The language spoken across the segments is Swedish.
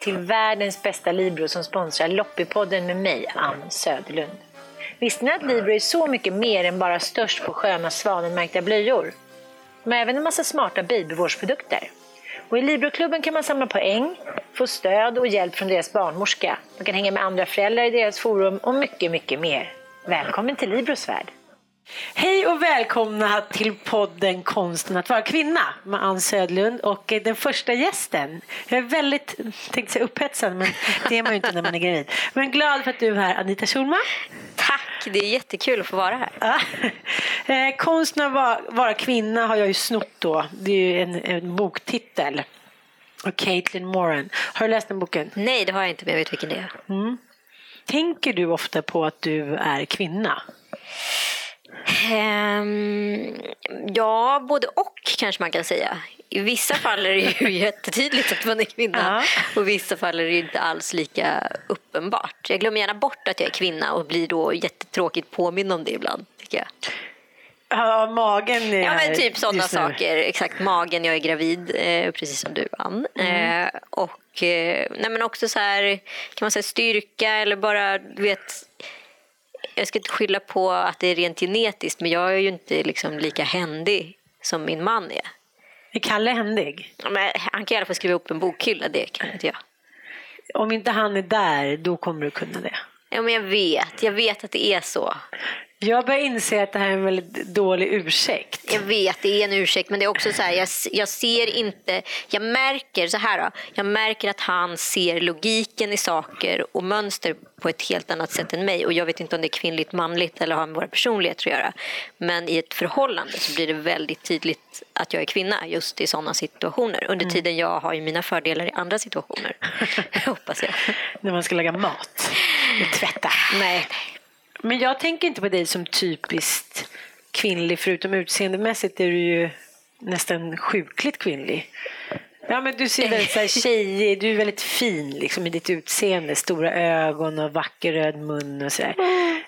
till världens bästa Libro som sponsrar Loppipodden med mig, Ann Söderlund. Visste ni att Libro är så mycket mer än bara störst på sköna svanenmärkta blöjor? De har även en massa smarta babyvårdsprodukter. Och I Libroklubben kan man samla poäng, få stöd och hjälp från deras barnmorska. Man kan hänga med andra föräldrar i deras forum och mycket, mycket mer. Välkommen till Libros värld! Hej och välkomna till podden Konsten att vara kvinna med Ann Södlund och den första gästen. Jag är väldigt, tänkte säga upphetsad, men det är man ju inte när man är gravid. Men glad för att du är här, Anita Schulman. Tack, det är jättekul att få vara här. Ja. Eh, Konsten att vara, vara kvinna har jag ju snott då. Det är ju en, en boktitel. Och Caitlin Moran. Har du läst den boken? Nej, det har jag inte, men jag vet vilken det är. Mm. Tänker du ofta på att du är kvinna? Um, ja, både och kanske man kan säga. I vissa fall är det ju jättetydligt att man är kvinna och i vissa fall är det inte alls lika uppenbart. Jag glömmer gärna bort att jag är kvinna och blir då jättetråkigt påminn om det ibland. Tycker jag. Ja, magen är Ja, men typ sådana saker. Exakt, magen, jag är gravid, eh, precis som du Ann. Mm. Eh, och eh, nej, men också så här, kan man säga styrka eller bara, du vet, jag ska inte skylla på att det är rent genetiskt men jag är ju inte liksom lika händig som min man är. Är Kalle händig? Men han kan i alla fall skriva upp en bokhylla, det kan inte jag. Om inte han är där, då kommer du kunna det? Ja, men jag vet. Jag vet att det är så. Jag börjar inse att det här är en väldigt dålig ursäkt. Jag vet, det är en ursäkt. Men det är också så här, jag, jag ser inte... Jag märker så här då, Jag märker att han ser logiken i saker och mönster på ett helt annat sätt än mig. Och jag vet inte om det är kvinnligt, manligt eller har med våra personligheter att göra. Men i ett förhållande så blir det väldigt tydligt att jag är kvinna just i sådana situationer. Under mm. tiden jag har ju mina fördelar i andra situationer. Hoppas jag. När man ska laga mat och tvätta. Nej. Men jag tänker inte på dig som typiskt kvinnlig, förutom utseendemässigt är du ju nästan sjukligt kvinnlig. Ja, men du ser väldigt så här, tjejig, du är väldigt fin liksom, i ditt utseende. Stora ögon och vacker röd mun och sådär.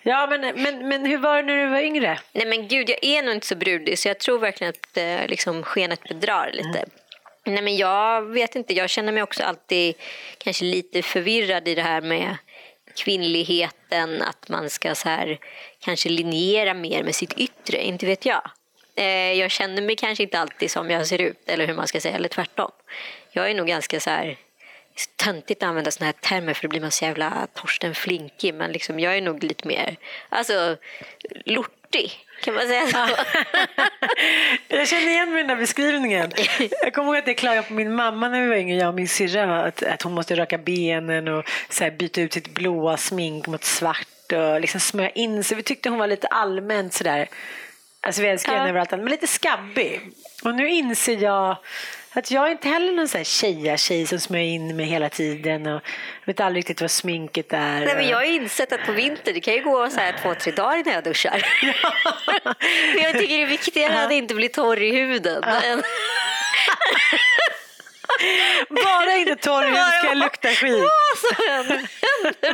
Ja, men, men, men hur var det när du var yngre? Nej men gud, jag är nog inte så brudig så jag tror verkligen att eh, liksom, skenet bedrar lite. Mm. Nej men jag vet inte, jag känner mig också alltid kanske lite förvirrad i det här med kvinnligheten, att man ska så här, kanske linjera mer med sitt yttre, inte vet jag. Eh, jag känner mig kanske inte alltid som jag ser ut, eller hur man ska säga, eller tvärtom. Jag är nog ganska så här töntigt att använda såna här termer för då blir man så jävla Torsten Flinkig men liksom, jag är nog lite mer alltså, lortig. Kan man säga så? jag känner igen mig i den där beskrivningen. Jag kommer ihåg att jag klagade på min mamma när vi var yngre, jag och min syrra, att, att hon måste raka benen och så här, byta ut sitt blåa smink mot svart och liksom smörja in sig. Vi tyckte hon var lite allmänt sådär, alltså vi älskar henne ja. överallt, men lite skabbig. Och nu inser jag att jag är inte heller någon sån tjeja tjej som smörjer in mig hela tiden och vet aldrig riktigt vad sminket är. Nej, men jag har insett att på vintern, det kan ju gå så här två, tre dagar innan jag duschar. Ja. men jag tycker det är viktigare att inte bli torr i huden. Ja. Bara inte torr hud ska jag lukta skit.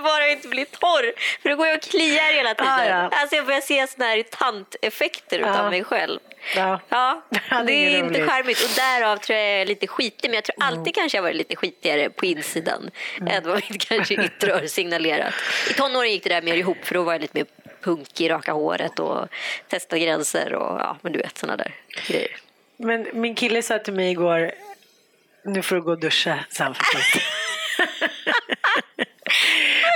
Bara inte bli torr. För då går jag och kliar hela tiden. Ah, ja. Alltså jag börjar se såna här tanteffekter ah. av mig själv. Ja. ja. det är inte charmigt och därav tror jag jag är lite skitig. Men jag tror alltid mm. kanske jag varit lite skitigare på insidan mm. än vad mitt kanske yttre har signalerat. I tonåren gick det där mer ihop för då var jag lite mer punk i raka håret och testa gränser och ja, men du vet sådana där grejer. Men min kille sa till mig igår, nu får du gå och duscha sen förstås.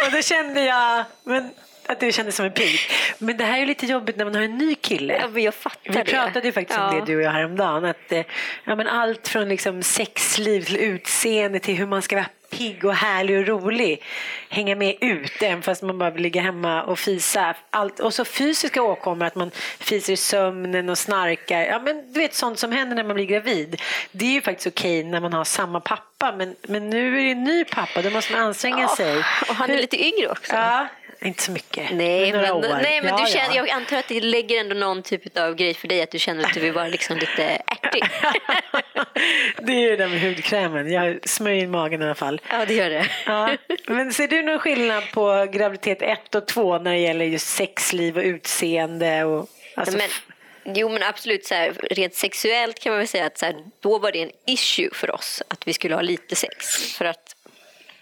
och då kände jag, men att det kändes som en pik. Men det här är lite jobbigt när man har en ny kille. Ja, jag fattar Vi pratade ju faktiskt ja. om det du och jag häromdagen. Att, eh, ja, men allt från liksom sexliv till utseende till hur man ska vara pigg och härlig och rolig. Hänga med ut även fast man bara vill ligga hemma och fisa. Allt, och så fysiska åkommor, att man fiser i sömnen och snarkar. Ja, men du vet sånt som händer när man blir gravid. Det är ju faktiskt okej när man har samma pappa men, men nu är det en ny pappa, då måste man anstränga oh, sig. Och han är lite yngre också. Ja, inte så mycket. Nej, men, nej, men ja, du känner, ja. jag antar att det lägger ändå någon typ av grej för dig att du känner att du vill vara liksom lite ärtig. det är ju det med hudkrämen. Jag smörjer in magen i alla fall. Ja, det gör det. Ja. Men ser du någon skillnad på graviditet 1 och 2 när det gäller just sexliv och utseende? Och, alltså... men, Jo men absolut, så här, rent sexuellt kan man väl säga att så här, då var det en issue för oss att vi skulle ha lite sex. För att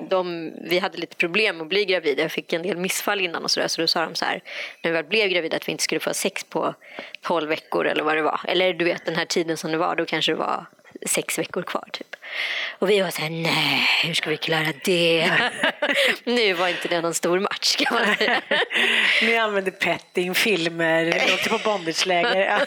de, vi hade lite problem att bli gravida. Jag fick en del missfall innan och så där. Så då sa de så här, när vi väl blev gravida att vi inte skulle få sex på 12 veckor eller vad det var. Eller du vet den här tiden som det var, då kanske det var sex veckor kvar typ. Och vi var så här, nej, hur ska vi klara det? nu var inte det någon stor match kan man säga. Ni använde petting, filmer, åkte på bondageläger.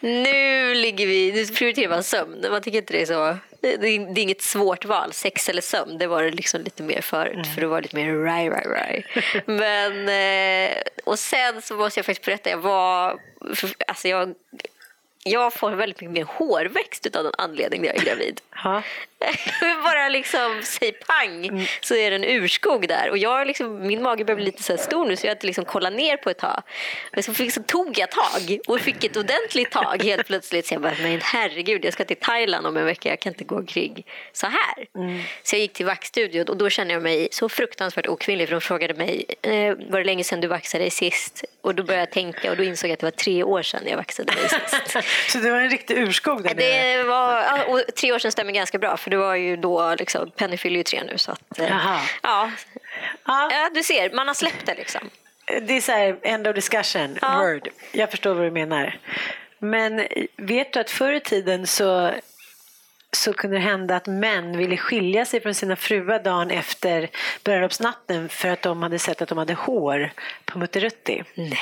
nu ligger vi, nu prioriterar man sömn. Man tycker inte det är så det, det, är inget svårt val, sex eller sömn. Det var det liksom lite mer förut, mm. för det var lite mer rai, rai, rai. Men, eh, och sen så måste jag faktiskt berätta, jag var, alltså jag jag får väldigt mycket mer hårväxt av den anledningen när jag är gravid. Bara liksom, säg pang, mm. så är det en urskog där. Och jag liksom, min mage börjar bli lite så stor nu så jag hade liksom kolla ner på ett tag. Men så, fick, så tog jag tag och fick ett ordentligt tag helt plötsligt. Så jag bara, men herregud, jag ska till Thailand om en vecka, jag kan inte gå omkring så här. Mm. Så jag gick till vaxstudion och då kände jag mig så fruktansvärt okvinnlig för de frågade mig, eh, var det länge sedan du vaxade dig sist? Och då började jag tänka och då insåg jag att det var tre år sedan jag vaxade mig sist. så det var en riktig urskog där det var, ja, och Tre år sedan stämmer ganska bra för det var ju då, liksom, Penny fyller ju tre nu så att, eh, ja. ja. Ja. du ser, man har släppt det liksom. Det är så här, end of discussion, ja. word. Jag förstår vad du menar. Men vet du att förr i tiden så så kunde det hända att män ville skilja sig från sina fruar dagen efter bröllopsnatten för att de hade sett att de hade hår på Mutterutti. Nej.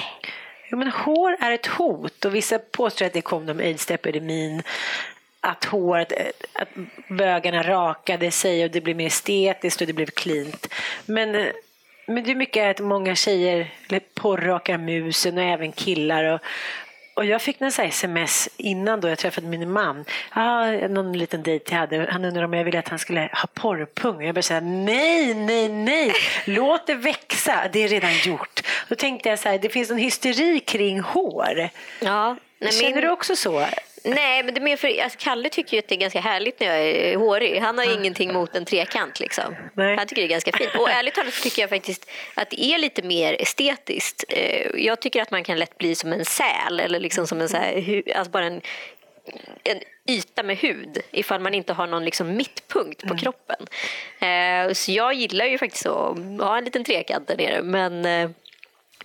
Jo, men hår är ett hot och vissa påstår att det kom om aids-epidemin att håret, eh, att bögarna rakade sig och det blev mer estetiskt och det blev cleant. Men, eh, men det är mycket att många tjejer porrakar musen och även killar. Och, och jag fick en sms innan då jag träffade min man. Ah, någon liten dejt jag hade. Han undrade om jag ville att han skulle ha porrpung. Jag började säga nej, nej, nej. Låt det växa. Det är redan gjort. Då tänkte jag så här, det finns en hysteri kring hår. Ja, nej, Känner min... du också så? Nej, men det är mer för alltså, Kalle tycker ju att det är ganska härligt när jag är hårig. Han har mm. ingenting mot en trekant. Liksom. Han tycker det är ganska fint. Och ärligt talat så tycker jag faktiskt att det är lite mer estetiskt. Eh, jag tycker att man kan lätt bli som en säl eller liksom som en så här, alltså bara en en yta med hud ifall man inte har någon liksom mittpunkt på mm. kroppen. Eh, så jag gillar ju faktiskt att ha en liten trekant där nere men eh,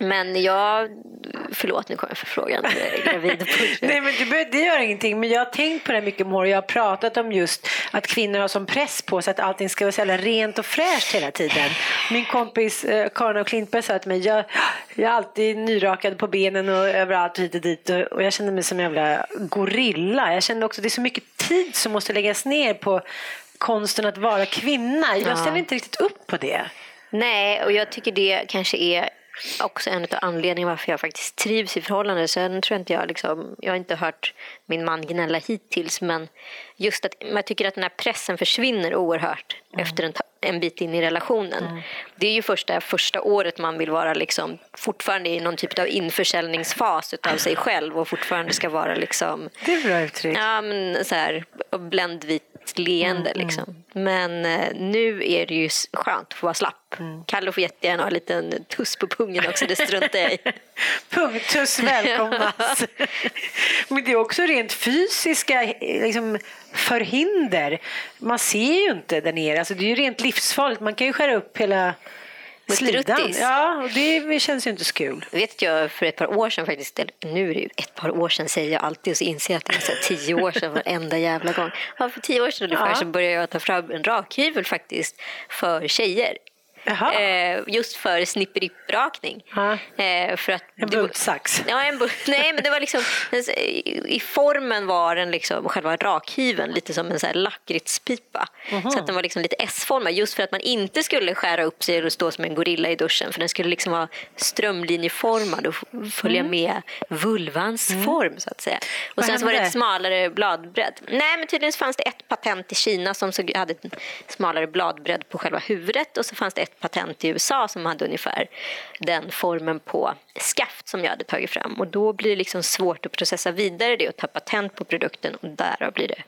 men jag, förlåt nu kommer jag för frågan. Nej men det, det gör ingenting men jag har tänkt på det mycket more. Jag har pratat om just att kvinnor har som press på sig att allting ska vara så rent och fräscht hela tiden. Min kompis eh, Karin och Klintberg sa till mig, jag, jag är alltid nyrakad på benen och överallt och hit och dit och, och jag känner mig som en jävla gorilla. Jag känner också att det är så mycket tid som måste läggas ner på konsten att vara kvinna. Jag ställer inte riktigt upp på det. Nej, och jag tycker det kanske är också en av anledningarna varför jag faktiskt trivs i förhållandet. Sen tror jag inte jag liksom, jag har inte hört min man gnälla hittills men just att jag tycker att den här pressen försvinner oerhört mm. efter en, en bit in i relationen. Mm. Det är ju första, första året man vill vara liksom fortfarande i någon typ av införsäljningsfas av sig själv och fortfarande ska vara liksom... Det är bra uttryck. Ja, men så här, bländvit leende. Mm, liksom. Men eh, nu är det ju skönt att få vara slapp. Mm. Kalle får jättegärna ha en liten tuss på pungen också, det struntar jag i. Pungtuss välkomnas. Men det är också rent fysiska liksom, förhinder. Man ser ju inte där nere, alltså, det är ju rent livsfarligt. Man kan ju skära upp hela Slidan. Ja, och det känns ju inte så kul. Vet jag för ett par år sedan faktiskt, nu är det ju ett par år sedan säger jag alltid och så inser jag att det är så tio år sedan varenda jävla gång. Ja, för tio år sedan ungefär ja. så började jag ta fram en rakhyvel faktiskt för tjejer. Eh, just för snipperiprakning. Eh, för att en bultsax? Ja, en nej, men det var liksom, i formen var den liksom själva rakhyveln lite som en så här lakritspipa. Mm. Så att den var liksom lite S-formad just för att man inte skulle skära upp sig och stå som en gorilla i duschen för den skulle liksom vara strömlinjeformad och följa mm. med vulvans mm. form så att säga. Och Vad sen så var det ett smalare bladbredd. Nej, men tydligen fanns det ett patent i Kina som hade smalare bladbredd på själva huvudet och så fanns det ett patent i USA som hade ungefär den formen på skaft som jag hade tagit fram. Och då blir det liksom svårt att processa vidare det och ta patent på produkten och därav blir det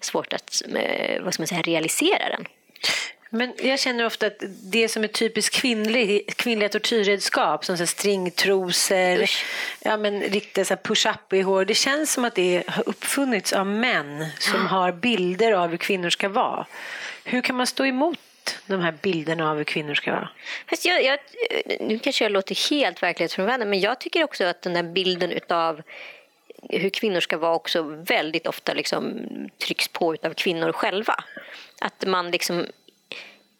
svårt att eh, vad ska man säga, realisera den. Men jag känner ofta att det som är typiskt kvinnlig, kvinnliga tortyrredskap som så stringtrosor, ja, men riktiga push-up i hår, det känns som att det har uppfunnits av män som har bilder av hur kvinnor ska vara. Hur kan man stå emot de här bilderna av hur kvinnor ska vara. Fast jag, jag, nu kanske jag låter helt verklighetsfrånvänd men jag tycker också att den där bilden utav hur kvinnor ska vara också väldigt ofta liksom trycks på av kvinnor själva. Att man liksom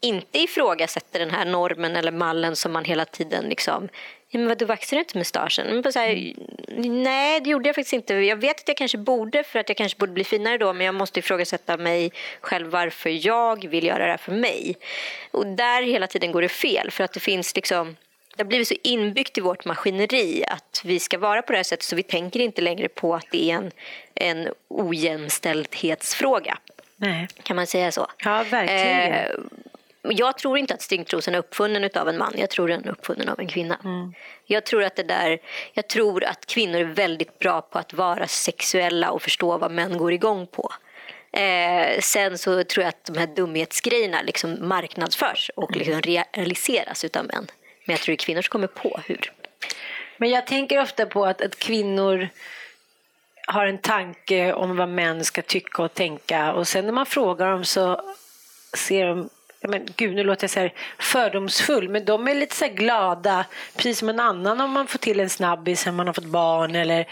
inte ifrågasätter den här normen eller mallen som man hela tiden liksom Ja, men vadå, vaxar du inte mustaschen? Men bara så här, nej, det gjorde jag faktiskt inte. Jag vet att jag kanske borde för att jag kanske borde bli finare då men jag måste ifrågasätta mig själv varför jag vill göra det här för mig. Och där hela tiden går det fel för att det finns liksom det har blivit så inbyggt i vårt maskineri att vi ska vara på det här sättet så vi tänker inte längre på att det är en, en ojämställdhetsfråga. Nej. Kan man säga så? Ja, verkligen. Eh, jag tror inte att stringtrosan är uppfunnen av en man. Jag tror den är uppfunnen av en kvinna. Mm. Jag, tror att det där, jag tror att kvinnor är väldigt bra på att vara sexuella och förstå vad män går igång på. Eh, sen så tror jag att de här dumhetsgrejerna liksom marknadsförs och liksom realiseras av män. Men jag tror det är kvinnor som kommer på hur. Men jag tänker ofta på att, att kvinnor har en tanke om vad män ska tycka och tänka och sen när man frågar dem så ser de men gud nu låter jag så här fördomsfull, men de är lite så glada, precis som en annan om man får till en snabbis, om man har fått barn eller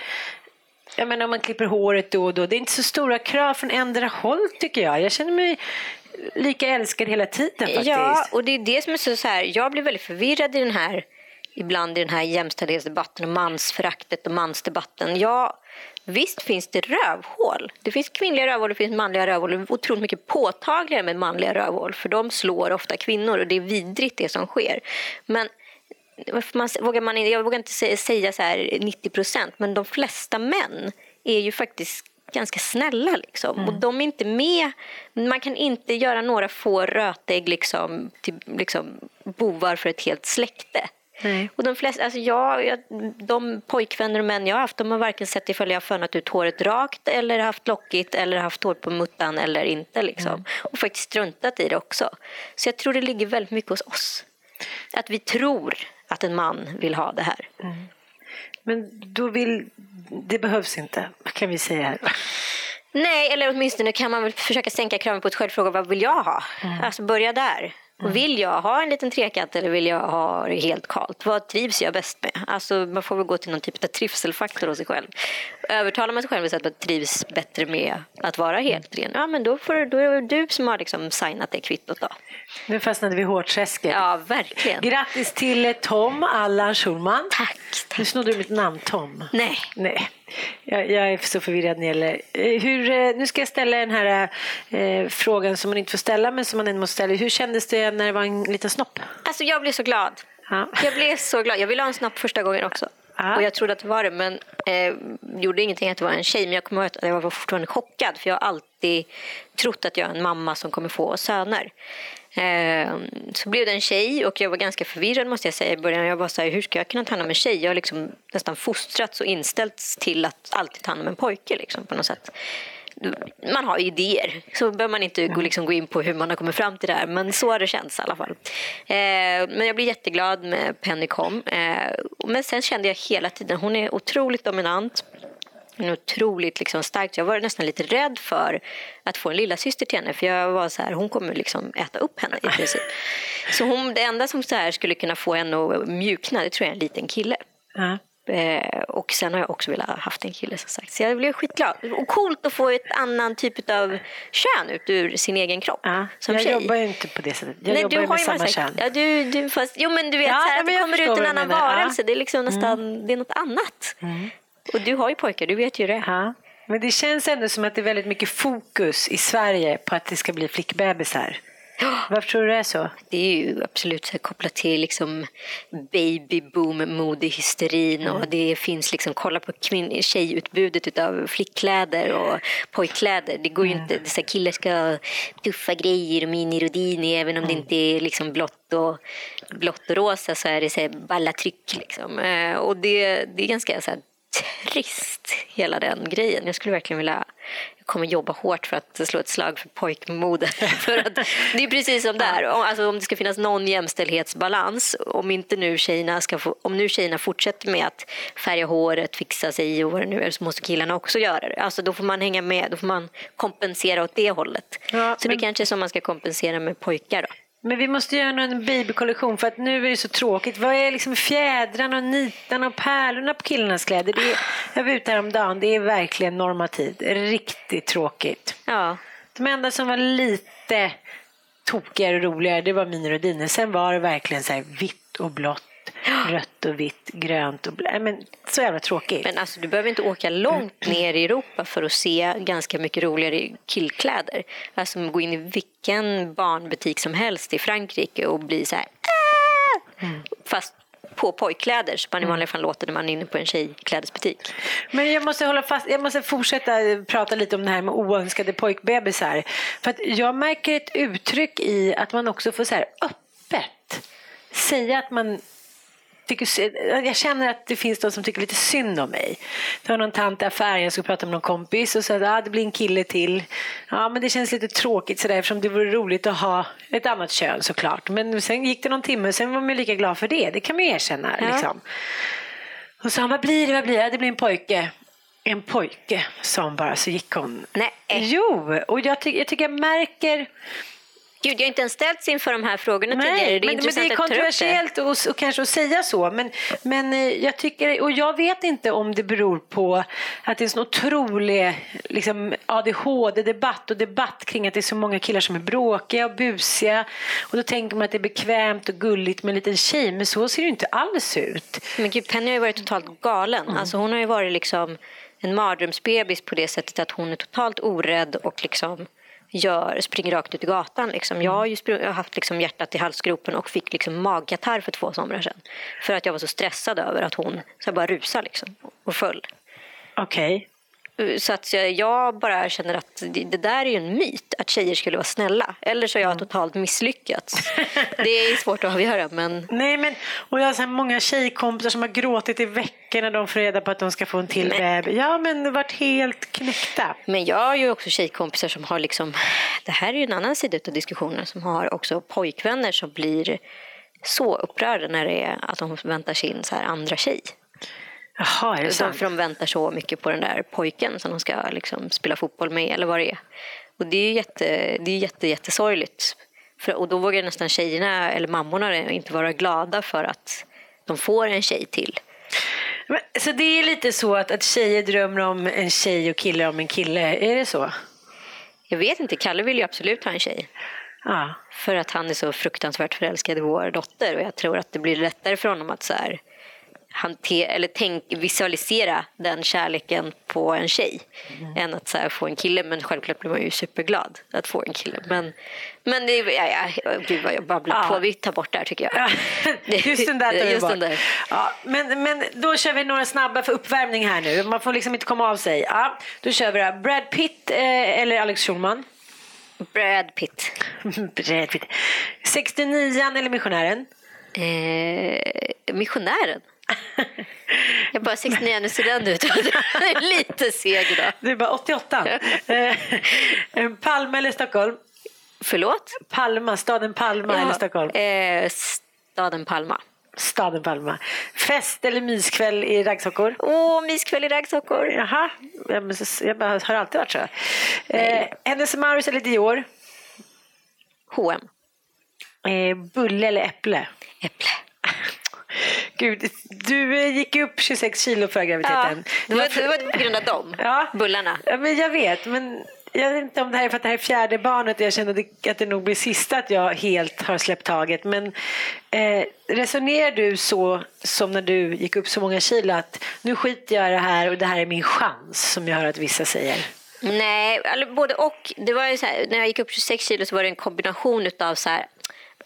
jag menar om man klipper håret då och då. Det är inte så stora krav från ändra håll tycker jag. Jag känner mig lika älskad hela tiden faktiskt. Ja, och det är det som är så, så här, jag blir väldigt förvirrad i den här ibland i den här jämställdhetsdebatten och mansföraktet och mansdebatten. Ja, visst finns det rövhål. Det finns kvinnliga rövhål det finns manliga rövhål. Det är otroligt mycket påtagligare med manliga rövhål för de slår ofta kvinnor och det är vidrigt det som sker. Men man, vågar man, jag vågar inte säga så här 90 procent, men de flesta män är ju faktiskt ganska snälla. Liksom. Mm. Och de är inte med. Man kan inte göra några få rötägg liksom, till liksom, bovar för ett helt släkte. Nej. Och de, flesta, alltså jag, jag, de pojkvänner och män jag har haft de har varken sett ifall jag har fönat ut håret rakt eller haft lockigt eller haft hår på muttan eller inte. Liksom. Mm. Och faktiskt struntat i det också. Så jag tror det ligger väldigt mycket hos oss. Att vi tror att en man vill ha det här. Mm. Men då vill, det behövs inte, kan vi säga här. Nej, eller åtminstone kan man väl försöka sänka kraven på ett själv. Fråga vad vill jag ha? Mm. Alltså börja där. Mm. Vill jag ha en liten trekant eller vill jag ha det helt kalt? Vad trivs jag bäst med? Alltså, man får väl gå till någon typ av trivselfaktor hos sig själv. Övertalar man sig själv att man trivs bättre med att vara helt ren, ja men då, får, då är det du som har liksom signat det kvittot då. Nu fastnade vi i hårträsket. Ja, verkligen. Grattis till Tom Allan Schulman. Tack, tack. Nu snodde du mitt namn, Tom. Nej. Nej. Jag, jag, är så förvirrad när det gäller... Eh, hur, eh, nu ska jag ställa den här eh, frågan som man inte får ställa men som man ändå måste ställa. Hur kändes det när det var en liten snopp? Alltså jag blev så glad. Ja. Jag blev så glad. Jag ville ha en snopp första gången också. Ja. Och jag trodde att det var det men eh, gjorde ingenting att det var en tjej. Men jag kommer ihåg att jag var fortfarande chockad för jag har alltid trott att jag är en mamma som kommer få söner. Eh, så blev det en tjej och jag var ganska förvirrad måste jag säga i början. Jag var så här, hur ska jag kunna ta hand om en tjej? Jag har liksom nästan fostrats och inställts till att alltid ta hand om en pojke liksom, på något sätt. Man har idéer, så behöver man inte gå, liksom, gå in på hur man har kommit fram till det här. Men så har det känts i alla fall. Eh, men jag blev jätteglad med Penny kom. Eh, men sen kände jag hela tiden, hon är otroligt dominant otroligt liksom starkt. Jag var nästan lite rädd för att få en lilla syster till henne för jag var så här, hon kommer liksom äta upp henne i princip. Så hon, det enda som så här skulle kunna få henne att mjukna det tror jag är en liten kille. Mm. Eh, och sen har jag också velat ha haft en kille som sagt. Så jag blev skitglad. Och coolt att få ett annan typ av kön ut ur sin egen kropp. Ja, som jag tjej. jobbar ju inte på det sättet. Jag Nej, jobbar ju med samma kön. Ja, du, du, fast, jo men du vet ja, så här, att det kommer ut en annan varelse. Ja. Det är liksom nästan, mm. det är något annat. Mm. Och du har ju pojkar, du vet ju det. Ja. Men det känns ändå som att det är väldigt mycket fokus i Sverige på att det ska bli flickbebisar. Varför tror du det är så? Det är ju absolut kopplat till liksom babyboom, modehysterin mm. och det finns liksom, kolla på tjejutbudet av flickkläder och pojkkläder. Det går ju mm. inte, här, killar ska ha tuffa grejer och mini-rodini även om mm. det inte är liksom blått och, blått och rosa så är det så här, balla tryck liksom. Eh, och det, det är ganska så här, trist, hela den grejen. Jag skulle verkligen vilja jag kommer jobba hårt för att slå ett slag för pojkmode. för att det är precis som där. Alltså, om det ska finnas någon jämställdhetsbalans, om inte nu tjejerna ska få, om nu tjejerna fortsätter med att färga håret, fixa sig och vad det nu är, så måste killarna också göra det. Alltså, då får man hänga med, då får man kompensera åt det hållet. Ja, så men... det kanske är som man ska kompensera med pojkar då. Men vi måste göra en babykollektion för att nu är det så tråkigt. Vad är liksom fjädrarna och nitarna och pärlorna på killarnas kläder? Det är, jag var ute häromdagen, det är verkligen normativt. Riktigt tråkigt. Ja. De enda som var lite tokigare och roligare det var Mini och Dine. Sen var det verkligen så här vitt och blått, rött och vitt, grönt och blått. Men så jävla tråkigt. Men alltså, du behöver inte åka långt ner i Europa för att se ganska mycket roligare killkläder. Alltså gå in i vilken barnbutik som helst i Frankrike och bli så här "Ah!" Fast på pojkkläder som man i vanliga fall låter när man är inne på en tjejklädesbutik. Men jag måste hålla fast, jag måste fortsätta prata lite om det här med oönskade pojkbebisar. För att jag märker ett uttryck i att man också får så här öppet säga att man tycker, jag känner att det finns de som tycker lite synd om mig. Det var någon tant i affären, jag skulle prata med någon kompis och sa att ah, det blir en kille till. Ja, men det känns lite tråkigt sådär eftersom det vore roligt att ha ett annat kön såklart. Men sen gick det någon timme och sen var man lika glad för det. Det kan man ju erkänna. Ja. Liksom. Och sa han, vad blir det, vad blir det? Det blir en pojke. En pojke, sa hon bara, så gick hon. Nej. Jo, och jag, ty- jag tycker jag märker Gud, jag har inte ens ställts inför de här frågorna tidigare. Det är men, men det är kontroversiellt och, och kanske att säga så. Men, men eh, jag tycker, och jag vet inte om det beror på att det är en sån otrolig liksom, ADHD-debatt och debatt kring att det är så många killar som är bråkiga och busiga. Och då tänker man att det är bekvämt och gulligt med en liten tjej. Men så ser det inte alls ut. Men gud, Penny har ju varit totalt galen. Mm. Alltså, hon har ju varit liksom en mardrömsbebis på det sättet att hon är totalt orädd och liksom gör, springer rakt ut i gatan. Liksom. Jag har ju jag har haft liksom hjärtat i halsgropen och fick liksom magkatarr för två somrar sedan. För att jag var så stressad över att hon så bara rusade liksom, och föll. Okej. Så att jag- bara känner att det, där är ju en myt, att tjejer skulle vara snälla. Eller så har jag totalt misslyckats. Det är svårt att avgöra, men Nej, men, och jag har så många tjejkompisar som har gråtit i veckor när de får reda på att de ska få en till Nej. bebis. Ja, men varit helt knäckta. Men jag har ju också tjejkompisar som har liksom, det här är ju en annan sida av diskussionen, som har också pojkvänner som blir så upprörda när det är att de väntar sin så här andra tjej. Jaha, är det De, sant? för de väntar så mycket på den där pojken som de ska liksom spela fotboll med eller vad det är. Och det är ju jätte, det är jätte, jättesorgligt. För, och då vågar nästan tjejerna eller mammorna inte vara glada för att de får en tjej till. Men, så det är lite så att, att tjejer drömmer om en tjej och killar om en kille, är det så? Jag vet inte, Kalle vill ju absolut ha en tjej. Ja. För att han är så fruktansvärt förälskad i vår dotter och jag tror att det blir lättare för honom att så här, hante- eller tänk, visualisera den kärleken på en tjej än att så här, få en kille. Men självklart blir man ju superglad att få en kille. Men, men det ja, ja, gud vad jag babblar Ja. på. Vi tar bort det här tycker jag. Ja, Just den där tar vi bort. där. Ja, men, men då kör vi några snabba för uppvärmning här nu. Man får liksom inte komma av sig. Ja, då kör vi då. Brad Pitt eh, eller Alex Schulman? Brad Pitt. Brad Pitt. 69 eller Missionären? Eh, missionären. Jag bara 69 nu ser den ut. Lite seg idag. Du är bara 88. Eh, Palma eller Stockholm? Förlåt? Palma, staden Palma eller Stockholm? Eh, staden Palma. Staden Palma. Fest eller myskväll i raggsockor? Åh, myskväll i raggsockor. Jaha, jag, jag bara, har alltid varit så. Eh, Hennes och Mauritz eller Dior? H&M. Eh, bulle eller äpple? Äpple. Gud, du eh, gick upp 26 kilo förra Ja, graviditeten. det, var, det var på grund av dem. Ja. Bullarna. Ja, men jag vet, men jag vet inte om det här är för att det här är fjärde barnet och jag känner att det, nog blir sista att jag helt har släppt taget. Men eh, resonerar du så som när du gick upp så många kilo att nu skiter jag i det här och det här är min chans som jag hör att vissa säger? Nej, eller både och. Det var här, när jag gick upp 26 kilo så var det en kombination av så här,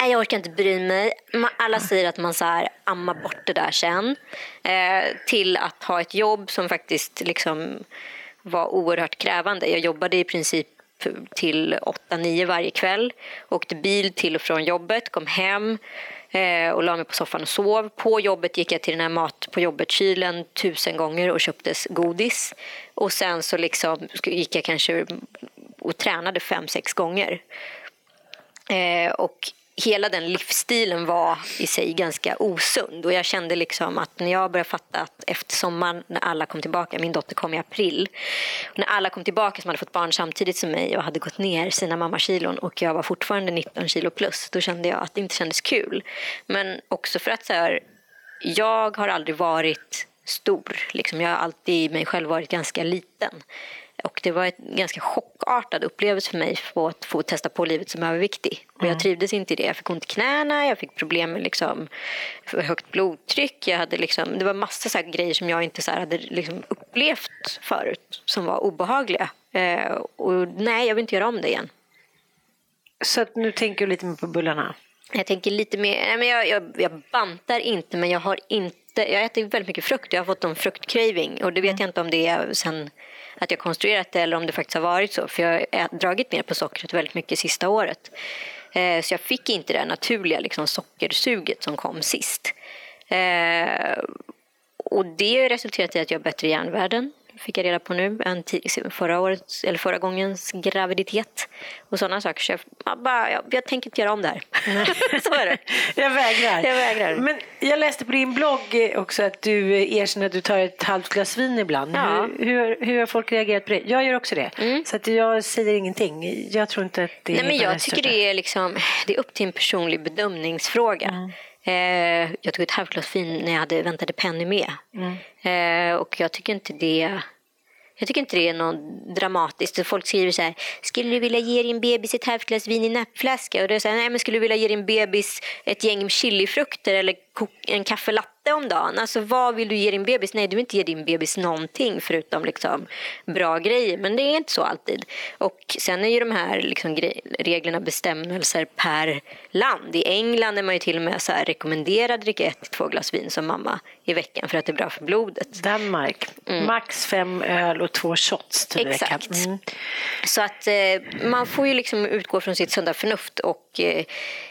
"Nej, jag orkar inte bry mig. Alla säger att man så här, ammar bort det där sen. Eh, till att ha ett jobb som faktiskt liksom var oerhört krävande. Jag jobbade i princip till 8-9 varje kväll. Åkte bil till och från jobbet, kom hem eh, och la mig på soffan och sov. På jobbet gick jag till den här mat på jobbet-kylen tusen gånger och köpte godis. Och sen så liksom gick jag kanske och tränade fem, sex gånger. Eh, och hela den livsstilen var i sig ganska osund. Och jag kände liksom att när jag började fatta att efter sommaren när alla kom tillbaka, min dotter kom i april, och när alla kom tillbaka som hade fått barn samtidigt som mig och hade gått ner sina mammakilon och jag var fortfarande 19 kilo plus, då kände jag att det inte kändes kul. Men också för att så här, jag har aldrig varit stor. Liksom. Jag har alltid i mig själv varit ganska liten. Och det var en ganska chockartad upplevelse för mig att få testa på livet som överviktig. Och jag mm. trivdes inte i det. Jag fick ont i knäna, jag fick problem med liksom högt blodtryck. Jag hade liksom, det var massa så grejer som jag inte så hade liksom upplevt förut som var obehagliga. Eh, och nej, jag vill inte göra om det igen. Så att nu tänker du lite mer på bullarna? Jag tänker lite mer, nej men jag, jag, jag bantar inte men jag har inte jag äter väldigt mycket frukt. Jag har fått en fruktcraving och det vet mm. jag inte om det är sen att jag konstruerat det eller om det faktiskt har varit så. För jag har dragit ner på sockret väldigt mycket sista året. Eh, så jag fick inte det naturliga liksom, sockersuget som kom sist. Eh, och det har resulterat i att jag har bättre järnvärden fick jag reda på nu, än förra, året, eller förra gångens graviditet och sådana saker. Så jag, bara, jag, jag tänker inte göra om det här. så är det. Jag vägrar. jag vägrar. Men jag läste på din blogg också att du erkänner att du tar ett halvt glas vin ibland. Ja. Hur, hur, hur, har folk reagerat på det? Jag gör också det. Mm. Så att jag säger ingenting. Jag tror inte att det Nej, men Jag tycker det är, liksom, det är upp till en personlig bedömningsfråga. Mm. Eh, jag tog ett halvt glas vin när jag hade väntade Penny med. Mm. Eh, och jag tycker inte det jag tycker inte det är något dramatiskt. Folk skriver så här, skulle du vilja ge din bebis ett halvt glas vin i nappflaska? Och då säger nej men skulle du vilja ge din bebis ett gäng chilifrukter eller en kaffelatte latte om dagen. Alltså vad vill du ge din bebis? Nej, du vill inte ge din bebis någonting förutom liksom bra grejer. Men det är inte så alltid. Och sen är ju de här liksom reglerna bestämmelser per land. I England är man ju till och med så här rekommenderad att dricka ett till två glas vin som mamma i veckan för att det är bra för blodet. Danmark, mm. max fem öl och två shots till Exakt. veckan. Mm. Så att eh, man får ju liksom utgå från sitt sunda förnuft och eh,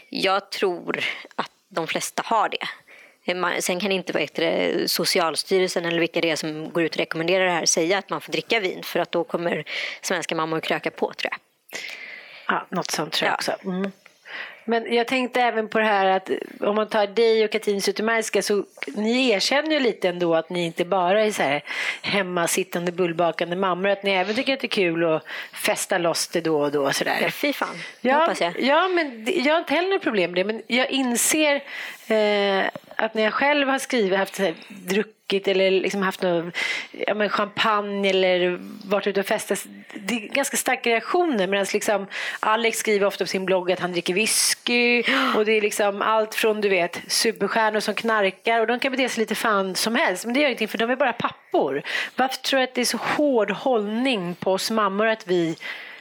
jag tror att de flesta har det. Sen kan inte vet det, Socialstyrelsen eller vilka det är som går ut och rekommenderar det här säga att man får dricka vin för att då kommer svenska mammor kröka på tror jag. Ja, något sånt tror jag ja. också. Mm. Men jag tänkte även på det här att om man tar dig och Katrin Zytomierska så ni erkänner ju lite ändå att ni inte bara är så här hemmasittande bullbakande mammor, att ni även tycker att det är kul att festa loss det då och då. Sådär. Ja, fy fan. Ja, hoppas jag. Ja, men jag har inte heller något problem med det, men jag inser eh, att när jag själv har skrivit, haft så här, druckit eller liksom haft någon, ja, men champagne eller varit ute och festat, det är ganska starka reaktioner. Medan liksom Alex skriver ofta på sin blogg att han dricker whisky och det är liksom allt från du vet superstjärnor som knarkar och de kan bete sig lite fan som helst. Men det gör ingenting för de är bara pappor. Varför tror du att det är så hård hållning på oss mammor att vi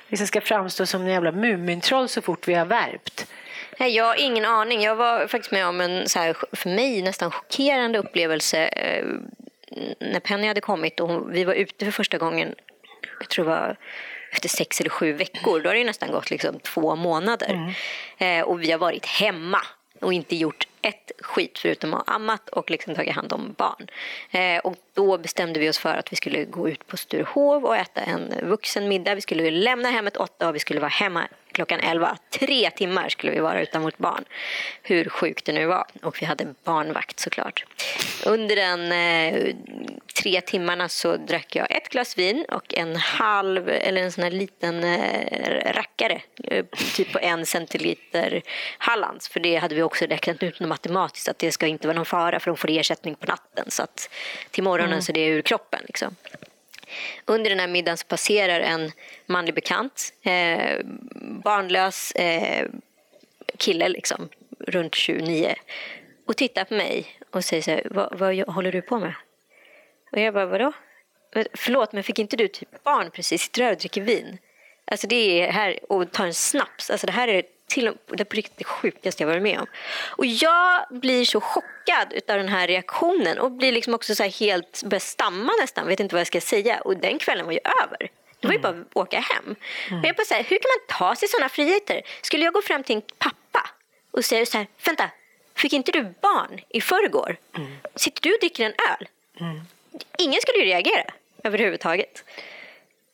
liksom ska framstå som en jävla Mumintroll så fort vi har värpt? Nej, jag har ingen aning. Jag var faktiskt med om en så här, för mig nästan chockerande upplevelse eh, när Penny hade kommit och vi var ute för första gången. Jag tror det var efter sex eller sju veckor. Då har det nästan gått liksom två månader. Mm. Eh, och vi har varit hemma och inte gjort ett skit förutom att ammat och liksom tagit hand om barn. Eh, och då bestämde vi oss för att vi skulle gå ut på Sturehov och äta en vuxen middag. Vi skulle lämna hemmet åtta och vi skulle vara hemma klockan 11. Tre timmar skulle vi vara utan vårt barn. Hur sjukt det nu var. Och vi hade barnvakt såklart. Under den eh, tre timmarna så drack jag ett glas vin och en halv, eller en sån här liten eh, rackare. Eh, typ på en centiliter Hallands. För det hade vi också räknat ut matematiskt att det ska inte vara någon fara för de får ersättning på natten. Så att till morgonen mm. så det är ur kroppen. Liksom. Under den här middagen så passerar en manlig bekant, eh, barnlös eh, kille liksom, runt 29 och tittar på mig och säger så här, vad, vad håller du på med? Och jag bara, vadå? Förlåt, men fick inte du typ barn precis? Sitter du här och dricker vin? Alltså det är här och tar en snaps. Alltså det här är till, det är på riktigt det sjukaste jag varit med om. Och jag blir så chockad av den här reaktionen och blir liksom också så helt, börjar stamma nästan, vet inte vad jag ska säga. Och den kvällen var ju över. Det var ju bara att åka hem. Mm. Och jag bara så här, hur kan man ta sig sådana friheter? Skulle jag gå fram till en pappa och säga så här, vänta, fick inte du barn i förrgår? Mm. Sitter du och dricker en öl? Mm. Ingen skulle ju reagera överhuvudtaget.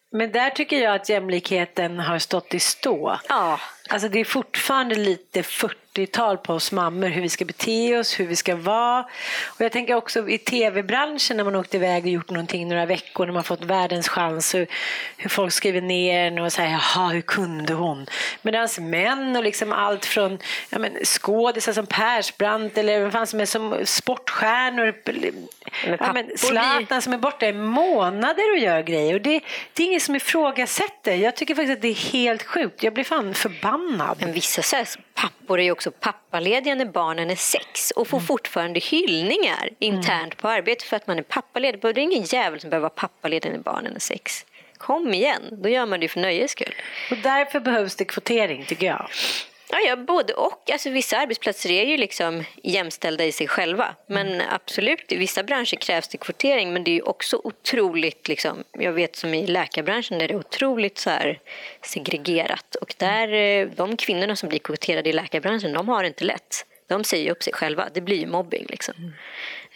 Men där tycker jag att jämlikheten har stått i stå. Ja. Alltså det är fortfarande lite 40 40-tal på oss mammor hur vi ska bete oss, hur vi ska vara. Och jag tänker också i tv-branschen när man åkt iväg och gjort någonting några veckor när man fått världens chans och hur folk skriver ner en och säger jaha, hur kunde hon? Medan män och liksom allt från ja, men, skådisar som Persbrandt eller vad fan som är som sportstjärnor. Ja, men Zlatan som är borta i månader och gör grejer. Och det, det är ingen som ifrågasätter. Jag tycker faktiskt att det är helt sjukt. Jag blir fan förbannad. Men vissa så här, pappor är ju också pappalediga när barnen är sex och får mm. fortfarande hyllningar internt mm. på arbetet för att man är pappaledig. Det är ingen jävel som behöver vara pappaledig när barnen är sex. Kom igen, då gör man det för nöjes skull. Och därför behövs det kvotering tycker jag. Ja, ja, både och. Alltså, vissa arbetsplatser är ju liksom jämställda i sig själva. Men mm. absolut, i vissa branscher krävs det kvotering. Men det är också otroligt, liksom, jag vet som i läkarbranschen, där det är otroligt så här segregerat. Och där, eh, de kvinnorna som blir kvoterade i läkarbranschen, de har det inte lätt. De säger upp sig själva. Det blir ju mobbing. Liksom.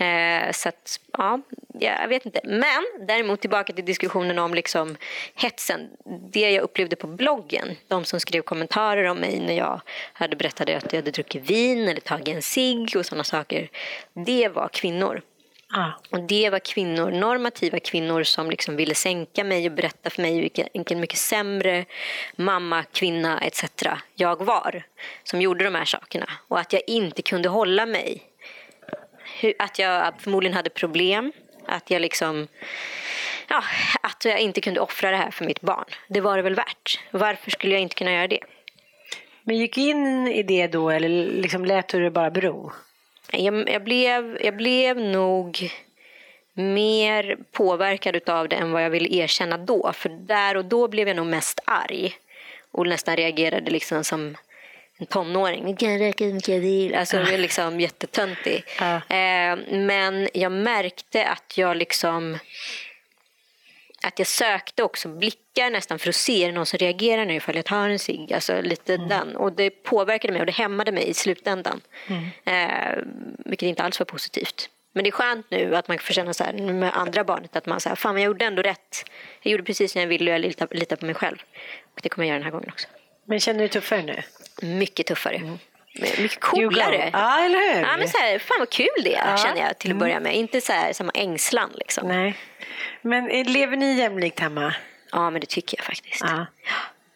Eh, så att, ja, jag vet inte. Men däremot tillbaka till diskussionen om liksom hetsen. Det jag upplevde på bloggen, de som skrev kommentarer om mig när jag hade berättat att jag hade druckit vin eller tagit en cigg och sådana saker. Det var kvinnor. Ah. Och det var kvinnor, normativa kvinnor som liksom ville sänka mig och berätta för mig vilken, vilken mycket sämre mamma, kvinna etc. jag var. Som gjorde de här sakerna. Och att jag inte kunde hålla mig att jag förmodligen hade problem. Att jag liksom... Ja, att jag inte kunde offra det här för mitt barn. Det var det väl värt. Varför skulle jag inte kunna göra det? Men gick in i det då eller liksom lät du det bara bero? Jag, jag, blev, jag blev nog mer påverkad av det än vad jag ville erkänna då. För där och då blev jag nog mest arg och nästan reagerade liksom som en tonåring. Vi kan röka hur mycket jag vill. Alltså, jag är liksom jättetöntig. Eh, men jag märkte att jag liksom att jag sökte också blickar nästan för att se är det någon som reagerar nu ifall jag tar en cigg. Alltså lite mm. den. Och det påverkade mig och det hämmade mig i slutändan. Mm. Eh, vilket inte alls var positivt. Men det är skönt nu att man får känna så här med andra barnet att man säger fan jag gjorde ändå rätt. Jag gjorde precis som jag ville och jag litar, litar på mig själv. Och det kommer jag göra den här gången också. Men känner du dig tuffare nu? Mycket tuffare. Mm. Mycket coolare. Ja, eller hur? Ja, men så här, fan vad kul det är, ja. känner jag till att börja med. Inte så här, samma ängslan liksom. Nej. Men lever ni jämlikt hemma? Ja, men det tycker jag faktiskt. Ja.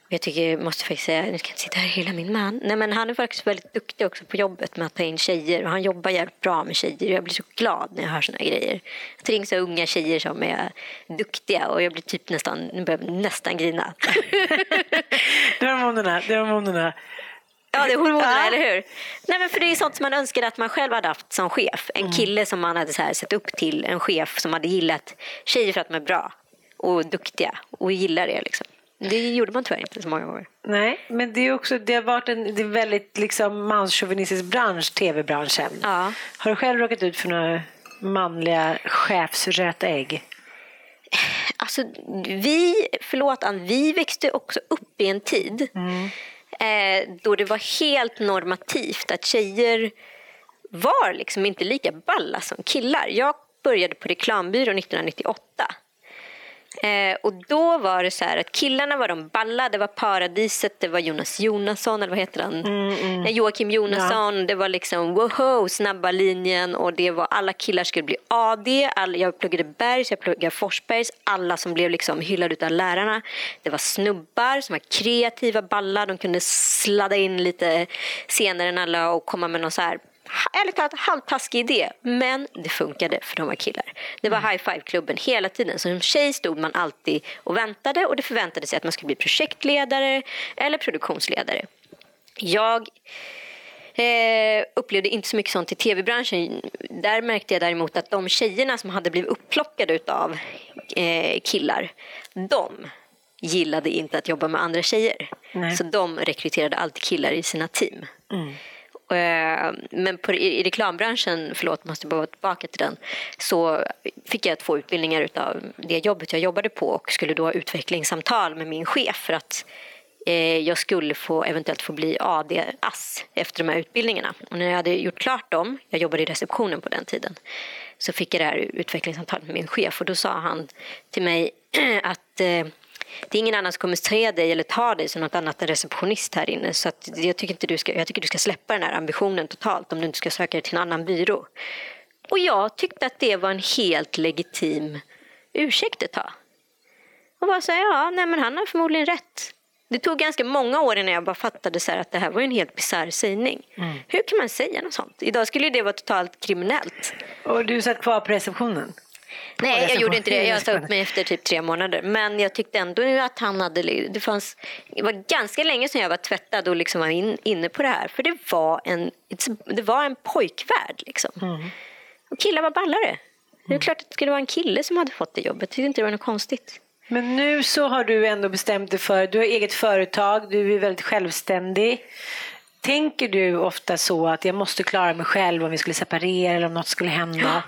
Jag tycker, måste faktiskt säga, nu ska jag inte sitta här hela min man. Nej, men han är faktiskt väldigt duktig också på jobbet med att ta in tjejer. Och han jobbar jävligt bra med tjejer. Jag blir så glad när jag hör såna grejer. Jag ringer så unga tjejer som är duktiga och jag blir typ nästan, jag nästan grina. det är hormonerna, det är hormonerna. Ja, det är hormonerna, ja. eller hur? Nej, men för det är sånt som man önskar att man själv hade haft som chef. En mm. kille som man hade så här sett upp till, en chef som hade gillat tjejer för att de är bra och duktiga och gillar det. Liksom. Det gjorde man tyvärr inte så många gånger. Nej, men det, är också, det har varit en det är väldigt liksom, manschauvinistisk bransch, tv-branschen. Ja. Har du själv råkat ut för några manliga chefsröta ägg? Alltså, vi, förlåt Ann, vi växte också upp i en tid mm eh, då det var helt normativt att tjejer var liksom inte lika balla som killar. Jag började på reklambyrån 1998 Eh, och då var det så här att killarna var de balla, det var Paradiset, det var Jonas Jonasson, eller vad heter han? Mm, mm. Joakim Jonasson, ja. det var liksom woho, snabba linjen och det var alla killar skulle bli AD, alla, jag pluggade Bergs, jag pluggade Forsbergs, alla som blev liksom hyllade av lärarna. Det var snubbar som var kreativa, balla, de kunde sladda in lite senare än alla och komma med någon så här ärligt talat halvtaskig idé, men det funkade för de var killar. Det var mm. high five-klubben hela tiden. Som tjej stod man alltid och väntade och det förväntade sig att man skulle bli projektledare eller produktionsledare. Jag eh, upplevde inte så mycket sånt i tv-branschen. Där märkte jag däremot att de tjejerna som hade blivit upplockade av eh, killar, de gillade inte att jobba med andra tjejer. Nej. Så de rekryterade alltid killar i sina team. Mm. Eh, men på, i, reklambranschen, förlåt måste bara tillbaka till den, så fick jag två utbildningar av det jobbet jag jobbade på och skulle då ha utvecklingssamtal med min chef för att eh, jag skulle få eventuellt få bli AD-ass efter de här utbildningarna. Och när jag hade gjort klart dem, jag jobbade i receptionen på den tiden, så fick jag det här utvecklingssamtalet med min chef och då sa han till mig att eh, det är ingen annan som kommer se dig eller ta dig som något annat än receptionist här inne. Så att jag, tycker inte du ska, jag tycker du ska släppa den här ambitionen totalt om du inte ska söka dig till en annan byrå. Och jag tyckte att det var en helt legitim ursäkt ett tag. Och bara säga, ja, nej men han har förmodligen rätt. Det tog ganska många år innan jag bara fattade så att det här var en helt bisarr sägning. Mm. Hur kan man säga något sånt? Idag skulle det vara totalt kriminellt. Och du satt kvar på receptionen? Nej, jag gjorde inte det. Jag sa upp mig efter typ tre månader. Men jag tyckte ändå att han hade... Det, fanns, det var ganska länge sedan jag var tvättad och liksom var in, inne på det här. För det var en, det var en pojkvärld. Liksom. Mm. Och killar var ballare. Det är klart att det skulle vara en kille som hade fått det jobbet. Jag tyckte inte det var något konstigt. Men nu så har du ändå bestämt dig för, du har eget företag, du är väldigt självständig. Tänker du ofta så att jag måste klara mig själv om vi skulle separera eller om något skulle hända? Ja.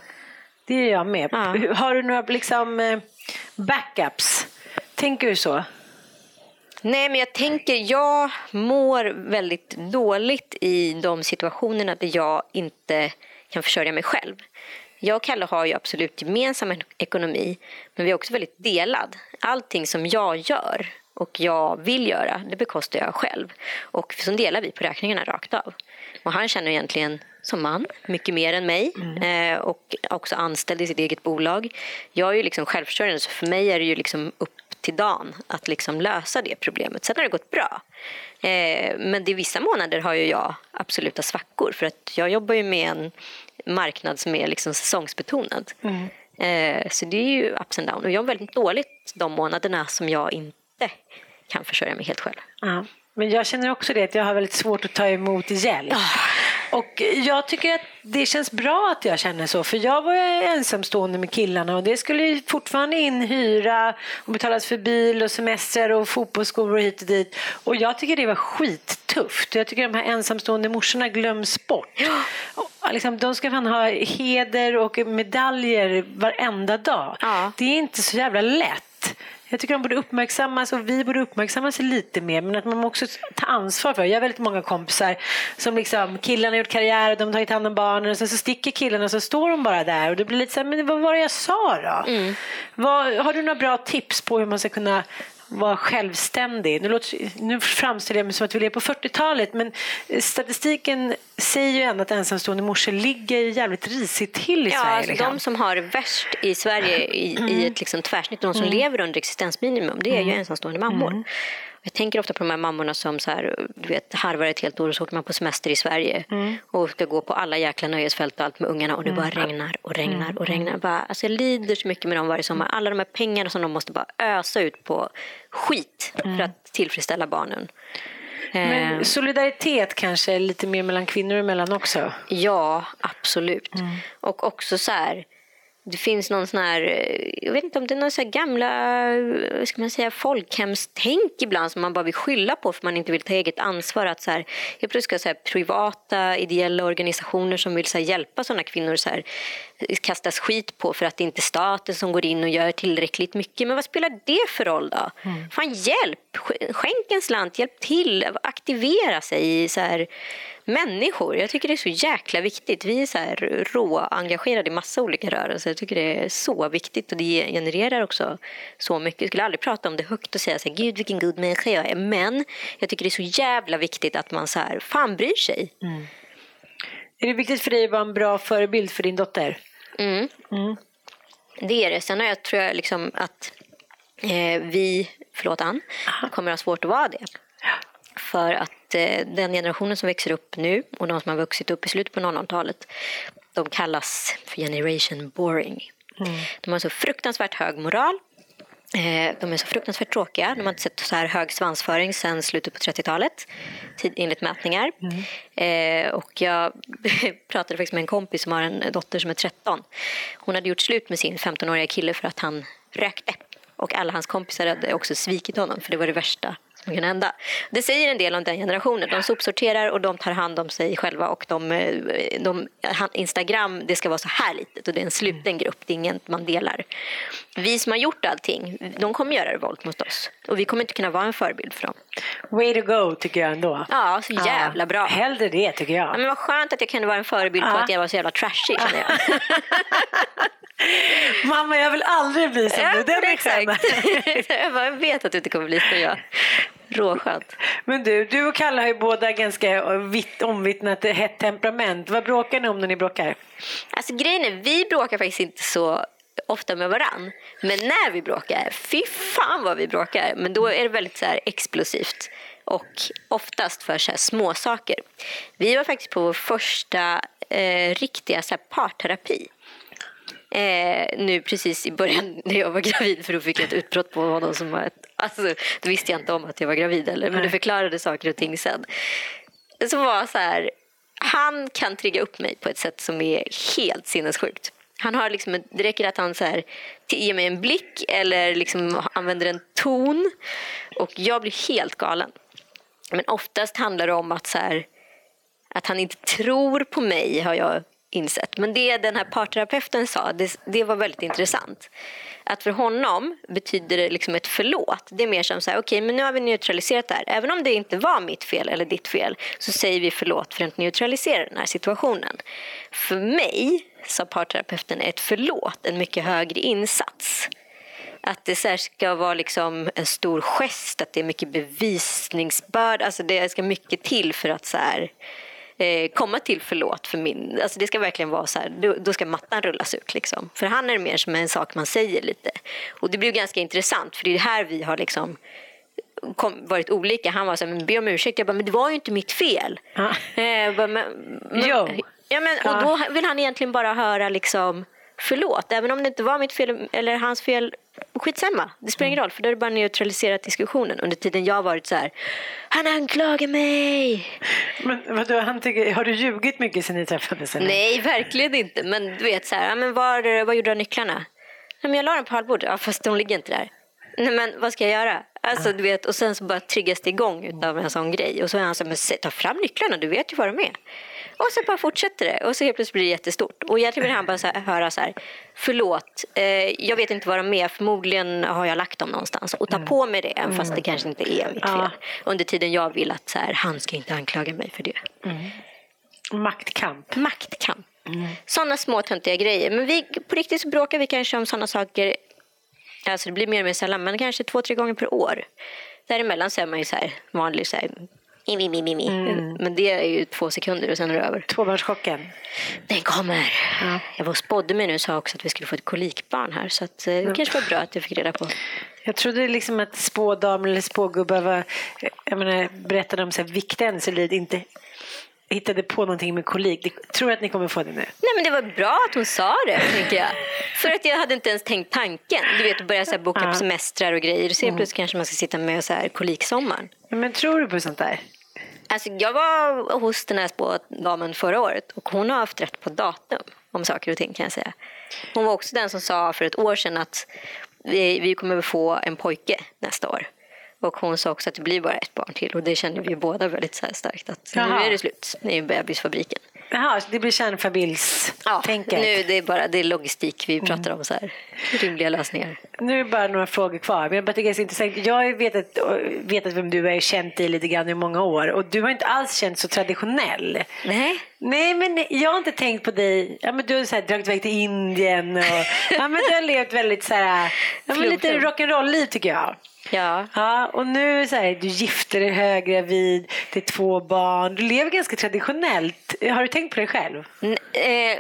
Det är jag med. Ja. Har du några liksom, eh, backups? Tänker du så? Nej, men jag tänker, jag mår väldigt dåligt i de situationerna där jag inte kan försörja mig själv. Jag och Kalle har ju absolut gemensam ekonomi, men vi är också väldigt delad. Allting som jag gör och jag vill göra, det bekostar jag själv. Och så delar vi på räkningarna rakt av. Och han känner egentligen som man mycket mer än mig mm. eh, och också anställd i sitt eget bolag. Jag är ju liksom självförsörjande så för mig är det ju liksom upp till dagen att liksom lösa det problemet. Sen har det gått bra. Eh, men i vissa månader har ju jag absoluta svackor för att jag jobbar ju med en marknad som är liksom säsongsbetonad. Mm. Eh, så det är ju ups and down. Och jag har väldigt dåligt de månaderna som jag inte kan försörja mig helt själv. Ja. Men jag känner också det att jag har väldigt svårt att ta emot hjälp. Oh. Och jag tycker att det känns bra att jag känner så, för jag var ensamstående med killarna och det skulle fortfarande in hyra och betalas för bil och semestrar och fotbollsskor och hit och dit. Och jag tycker det var skittufft. Jag tycker de här ensamstående morsorna glöms bort. Och liksom, de ska fan ha heder och medaljer varenda dag. Ja. Det är inte så jävla lätt. Jag tycker de borde uppmärksammas och vi borde uppmärksammas lite mer men att man också ta ansvar för Jag har väldigt många kompisar som liksom killarna har gjort karriär och de har tagit hand om barnen och sen så sticker killarna och så står de bara där och det blir lite så här, men vad var det jag sa då? Mm. Vad, har du några bra tips på hur man ska kunna vara självständig. Nu, låter, nu framställer jag mig som att vi lever på 40-talet men statistiken säger ju ändå att ensamstående morsor ligger jävligt risigt till i ja, Sverige. Alltså liksom. De som har det värst i Sverige i, mm. i ett liksom tvärsnitt, de som mm. lever under existensminimum, det är ju mm. ensamstående mammor. Mm. Jag tänker ofta på de här mammorna som så här, du vet, harvar ett helt år och så åker man på semester i Sverige mm. och ska gå på alla jäkla nöjesfält och allt med ungarna och det bara mm. regnar och regnar och regnar. Bara, alltså jag lider så mycket med dem varje sommar. Alla de här pengarna som de måste bara ösa ut på skit för att tillfredsställa barnen. Men eh. solidaritet kanske lite mer mellan kvinnor emellan också? Ja, absolut. Mm. Och också så här, det finns någon sån här, eh, jag vet inte om det är någon så gamla eh, ska man säga, folkhemstänk ibland som man bara vill skylla på för man inte vill ta eget ansvar. Att så här, jag plötsligt ska så här, privata ideella organisationer som vill så här, hjälpa sådana kvinnor så här, kastas skit på för att det inte är staten som går in och gör tillräckligt mycket. Men vad spelar det för roll då? Mm. Fan hjälp! Skänk en slant, hjälp till, aktivera sig i så här, människor. Jag tycker det är så jäkla viktigt. Vi är så här rå engagerade i massa olika rörelser. Jag tycker det är så viktigt och det genererar också så mycket. Jag skulle aldrig prata om det högt och säga så här, gud vilken god människa jag är. Men jag tycker det är så jävla viktigt att man så här, fan bryr sig. Mm. Är det viktigt för dig att vara en bra förebild för din dotter? Mm. Mm. Det är det. Sen har jag, tror jag liksom att eh, vi, förlåt Ann, kommer ha svårt att vara det. För att eh, den generationen som växer upp nu och de som har vuxit upp i slutet på 00-talet de kallas för generation boring. Mm. De har så fruktansvärt hög moral. Eh, de är så fruktansvärt tråkiga. De har inte sett så här hög svansföring sedan slutet på 30-talet enligt mätningar. Mm. Eh, och jag pratade faktiskt med en kompis som har en dotter som är 13. Hon hade gjort slut med sin 15-åriga kille för att han rökte. Och alla hans kompisar hade också svikit honom för det var det värsta som kan hända. Det säger en del om den generationen. De sopsorterar och de tar hand om sig själva och de, eh, de, Instagram, det ska vara så här litet och det är en sluten grupp, det är inget man delar. Vi som har gjort allting, de kommer göra revolt mot oss och vi kommer inte kunna vara en förebild för dem. Way to go tycker jag ändå. Ja, så jävla bra. Hellre det tycker jag. Ja, men vad skönt att jag kunde vara en förebild på att jag var så jävla trashig känner jag. Mamma, jag vill aldrig bli som du. Den jag, bara, jag vet att du inte kommer bli som jag. Råskönt. Men du, du och Kalle har ju båda ganska vitt, omvittnat hett temperament. Vad bråkar ni om när ni bråkar? Alltså grejen är, vi bråkar faktiskt inte så ofta med varann. Men när vi bråkar, fy fan vad vi bråkar. Men då är det väldigt så här explosivt och oftast för så här små saker. Vi var faktiskt på vår första eh, riktiga så parterapi. Eh, nu precis i början när jag var gravid för då fick jag ett utbrott på honom som var ett, alltså då visste jag inte om att jag var gravid eller men det förklarade saker och ting sen. Som var så här, han kan trigga upp mig på ett sätt som är helt sinnessjukt. Han har liksom, det räcker att han så här, ger mig en blick eller liksom använder en ton och jag blir helt galen. Men oftast handlar det om att, så här, att han inte tror på mig har jag insett. Men det den här parterapeuten sa, det, det var väldigt intressant. Att för honom betyder det liksom ett förlåt. Det är mer som så här, okej okay, men nu har vi neutraliserat det här. Även om det inte var mitt fel eller ditt fel så säger vi förlåt för att neutralisera den här situationen. För mig, sa parterapeuten, är ett förlåt en mycket högre insats. Att det så ska vara liksom en stor gest, att det är mycket bevisningsbörd. Alltså det ska mycket till för att så här, eh, komma till förlåt för min... Alltså det ska verkligen vara så här, då, då, ska mattan rullas ut. Liksom. För han är det mer som en sak man säger lite. Och det blir ganska intressant för det är här vi har liksom kom, varit olika. Han var så här, men be om ursäkt. Jag bara, men det var ju inte mitt fel. Ja. Eh, bara, men, men, jo. Ja, men, och då vill han egentligen bara höra liksom förlåt. Även om det inte var mitt fel eller hans fel, skitsamma. Det spelar ingen roll för då är det bara neutraliserat diskussionen. Under tiden jag har varit så här, han anklagar mig. Men vadå, han tycker, har du ljugit mycket sen ni träffades? Eller? Nej, verkligen inte. Men du vet så här, men var, vad gjorde du av nycklarna? Nej, men jag la dem på hallbordet. Ja, fast de ligger inte där. Nej, men vad ska jag göra? Alltså, du vet, och sen så bara triggas det igång av en sån grej. Och så är han så här, men ta fram nycklarna, du vet ju vad de är. Och så bara fortsätter det och så helt plötsligt blir det jättestort. Och egentligen vill han bara så här, höra så här, förlåt, eh, jag vet inte vad de är, förmodligen har jag lagt dem någonstans. Och ta mm. på mig det, även fast det kanske inte är mitt fel. Ja. Under tiden jag vill att så här, han ska inte anklaga mig för det. Mm. Maktkamp. Maktkamp. Mm. Sådana små töntiga grejer. Men vi, på riktigt så bråkar vi kanske om sådana saker, alltså det blir mer och mer sällan, men kanske två, tre gånger per år. Däremellan så är man ju så här vanlig så här, mi, mi, mi, mi. Mm. Men det är ju två sekunder och sen är det över. Tvåbarnschocken? Den kommer. Ja. Jag var och spådde mig nu och sa också att vi skulle få ett kolikbarn här. Så att, eh, det ja. kanske var bra att jag fick reda på. Jag trodde liksom att spådamer eller spågubbar var, jag menar, berättade om så här, viktiga händelser inte hittade på någonting med kolik. Jag tror att ni kommer få det nu? Nej men det var bra att hon sa det, tänker jag. För att jag hade inte ens tänkt tanken. Du vet, att börja så här, boka ja. på semestrar och grejer. Så mm. plötsligt kanske man ska sitta med så här koliksommar. Men tror du på sånt där? Alltså, jag var hos den här spådamen förra året och hon har haft rätt på datum om saker och ting kan jag säga. Hon var också den som sa för ett år sedan att vi, vi kommer få en pojke nästa år. Och hon sa också att det blir bara ett barn till och det känner vi båda väldigt så starkt att Jaha. nu är det slut i bebisfabriken. Jaha, det blir kärnfamiljstänket? Ja, nu det är bara det är logistik vi pratar om, så här. rimliga lösningar. Nu är det bara några frågor kvar. Men jag bara tycker det är intressant. Jag har vetat, vetat vem du är, känt dig lite grann i många år och du har inte alls känt så traditionell. Nej. Nej, men jag har inte tänkt på dig. Ja, men du har så här, dragit iväg till Indien och ja, men du har levt väldigt så här, ja, men lite rock'n'roll-liv tycker jag. Ja. ja och nu så här, du gifter dig höggravid, det är två barn. Du lever ganska traditionellt. Har du tänkt på det själv? N eh,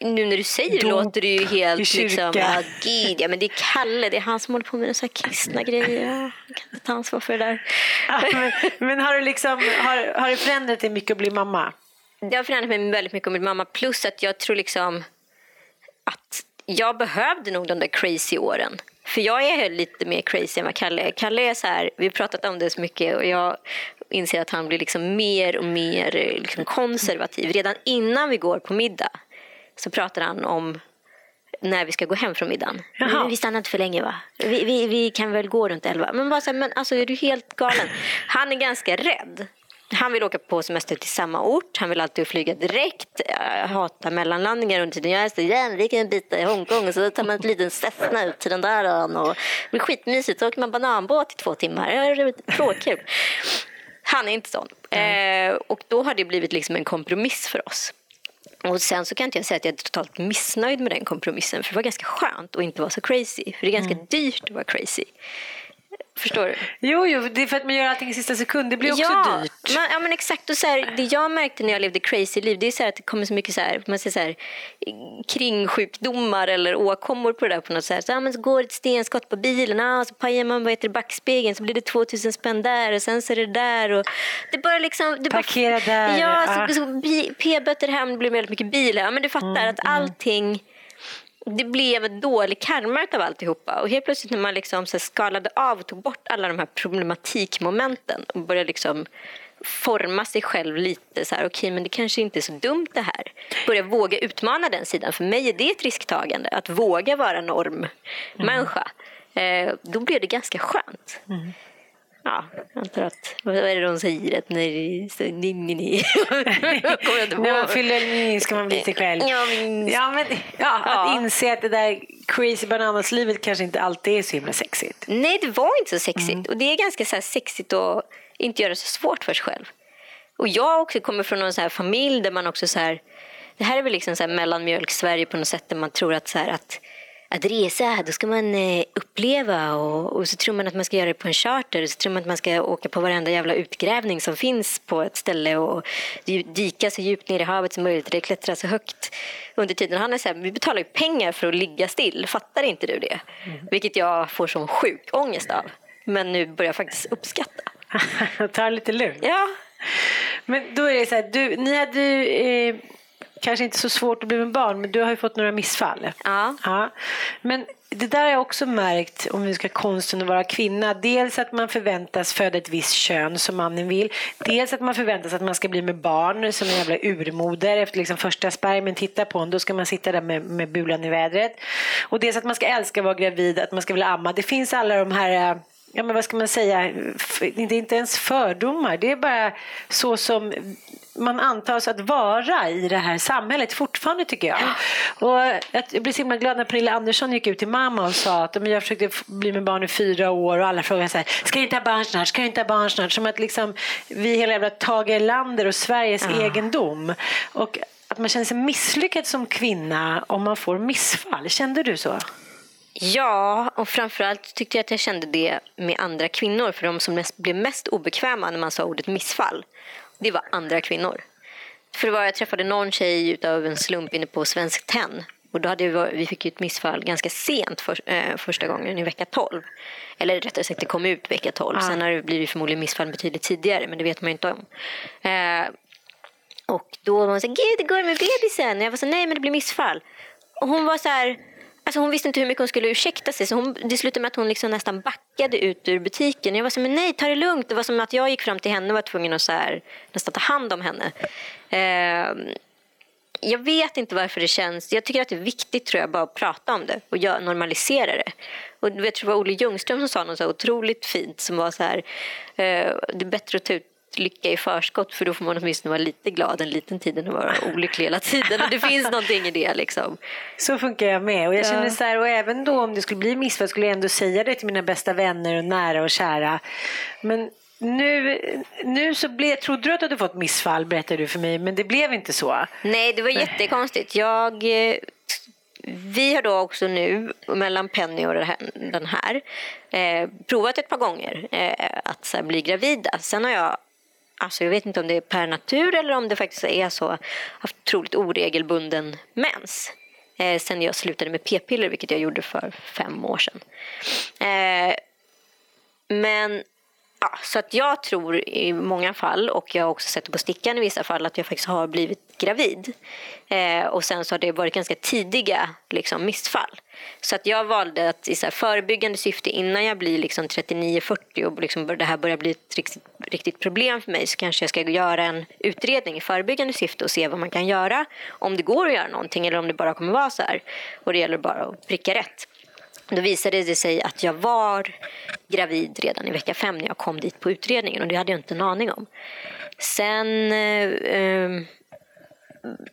nu när du säger det låter det ju helt liksom, ja, gud, ja, men det är Kalle, det är han som håller på med så här kristna grejer. Jag kan inte ta ansvar för det där. Ja, men, men, har, du liksom, har, har det förändrat dig mycket att bli mamma? Det har förändrat mig väldigt mycket att bli mamma. Plus att jag tror liksom att jag behövde nog de där crazy åren. För jag är lite mer crazy än vad Kalle är. Kalle är så här, vi har pratat om det så mycket och jag inser att han blir liksom mer och mer liksom konservativ. Redan innan vi går på middag så pratar han om när vi ska gå hem från middagen. Men vi stannar inte för länge va? Vi, vi, vi kan väl gå runt elva? Men bara så här, men alltså är du helt galen? Han är ganska rädd. Han vill åka på semester till samma ort. Han vill alltid flyga direkt. Hatar mellanlandningar under tiden. Jag är så järnrik en bit i Hongkong och så tar man en liten Cessna ut till den där ön. Och det blir skitmysigt. Så åker man bananbåt i två timmar. Råkul. Han är inte sån. Eh, och då har det blivit liksom en kompromiss för oss. Och sen så kan inte jag säga att jag är totalt missnöjd med den kompromissen. För det var ganska skönt att inte vara så crazy. För det är ganska dyrt att vara crazy. Förstår du? Jo, jo, det är för att man gör allting i sista sekund. Det blir också ja, dyrt. Men, ja, men exakt. Och så här, det jag märkte när jag levde crazy liv det är så här att det kommer så mycket så här, man säger så här, kringsjukdomar eller åkommor på det där. på något sätt. Så, ja, men så går ett stenskott på bilen, ah, så pajar man vad heter det, backspegeln så blir det 2000 spänn där och sen så är det där. Och det bara liksom, det Parkera bara, där. Ja, Ah. så, så, p-böter här, det blir väldigt mycket bil här. Ja, Men du fattar Mm, att allting det blev en dålig karma av alltihopa. Och helt plötsligt när man liksom så skalade av och tog bort alla de här problematikmomenten och började liksom forma sig själv lite så här, okej men det kanske inte är så dumt det här. Börja våga utmana den sidan. För mig är det ett risktagande, att våga vara normmänniska. Eh, då blev det ganska skönt. Ja, jag antar att, vad är det de säger? Att när så, ni, ni, ni. Kommer jag inte När man fyller nio ska man bli sig själv. Ja, men- Ja, att inse att det där crazy bananas-livet kanske inte alltid är så himla sexigt. Nej, det var inte så sexigt. Och det är ganska så sexigt att inte göra det så svårt för sig själv. Och jag också kommer från en så här familj där man också så här... Det här är väl liksom så här mellanmjölk-Sverige på något sätt där man tror att så här att att resa, då ska man eh, uppleva och, och så tror man att man ska göra det på en charter och så tror man att man ska åka på varenda jävla utgrävning som finns på ett ställe och dy- dyka så djupt ner i havet som möjligt eller klättra så högt under tiden. Han är så här, vi betalar ju pengar för att ligga still, fattar inte du det? Vilket jag får sån sjuk ångest av. Men nu börjar jag faktiskt uppskatta. Ta lite lugnt. Ja, Men då är det så här, du, ni hade ju, eh, kanske inte så svårt att bli med barn, men du har ju fått några missfall. Ja. ja. Men det där har jag också märkt om vi ska konsten att vara kvinna. Dels att man förväntas föda ett visst kön som mannen vill. Dels att man förväntas att man ska bli med barn som en jävla urmoder. Efter liksom första spermien tittar på en, då ska man sitta där med, med bulan i vädret. Och dels att man ska älska att vara gravid, att man ska vilja amma. Det finns alla de här ja men vad ska man säga, det är inte ens fördomar, det är bara så som man antas att vara i det här samhället fortfarande tycker jag. Och jag blir så himla glad när Pernilla Andersson gick ut till mamma och sa att "Men jag försökte bli med barn i fyra år och alla frågade så här, ska du inte ha barn snart, ska du inte ha barn snart? Som att liksom vi hela jävla Tage Erlander och Sveriges egendom. Och att man känner sig misslyckad som kvinna om man får missfall. Kände du så? Ja, och framförallt tyckte jag att jag kände det med andra kvinnor. För de som mest, blev mest obekväma när man sa ordet missfall, det var andra kvinnor. För det var, jag träffade någon tjej utav en slump inne på Svensk Tenn. Och då hade vi, vi fick ett missfall ganska sent för, eh, första gången, i vecka 12. Eller rättare sagt, det kom ut vecka 12. Sen har det blivit förmodligen missfall betydligt tidigare, men det vet man ju inte om. Eh, och då var hon så här, gud det går med bebisen. Och jag var så nej men det blir missfall. Och hon var så här, alltså hon visste inte hur mycket hon skulle ursäkta sig. Så hon, det slutade med att hon liksom nästan backade ut ur butiken. Jag var så men nej ta det lugnt. Det var som att jag gick fram till henne och var tvungen att så här, nästan ta hand om henne. Eh, jag vet inte varför det känns. Jag tycker att det är viktigt tror jag, bara att prata om det och gör, normalisera det. Och jag tror det var Olle Ljungström som sa något så otroligt fint som var så här. Eh, det är bättre att ta ut lycka i förskott för då får man åtminstone vara lite glad en liten tid än att vara olycklig hela tiden. Och det finns någonting i det liksom. Så funkar jag med. Och jag Ja. känner så här, och även då om det skulle bli missfall skulle jag ändå säga det till mina bästa vänner och nära och kära. Men nu, nu så blev, trodde du att du hade fått missfall berättade du för mig, men det blev inte så. Nej, det var jättekonstigt. Jag, eh, vi har då också nu, mellan Penny och den här, eh, provat ett par gånger eh, att här, bli gravida. Sen har jag, alltså jag vet inte om det är per natur eller om det faktiskt är så, haft otroligt oregelbunden mens. Eh, sen jag slutade med p-piller, vilket jag gjorde för fem år sedan. Eh, men Ja, så att jag tror i många fall, och jag har också sett det på stickan i vissa fall, att jag faktiskt har blivit gravid. Eh, och sen så har det varit ganska tidiga liksom, missfall. Så att jag valde att i så här förebyggande syfte innan jag blir liksom 39-40 och liksom det här börjar bli ett riktigt riktigt problem för mig så kanske jag ska göra en utredning i förebyggande syfte och se vad man kan göra. Om det går att göra någonting eller om det bara kommer vara så här. Och det gäller bara att pricka rätt. Då visade det sig att jag var gravid redan i vecka fem när jag kom dit på utredningen och det hade jag inte en aning om. Sen eh, ehm,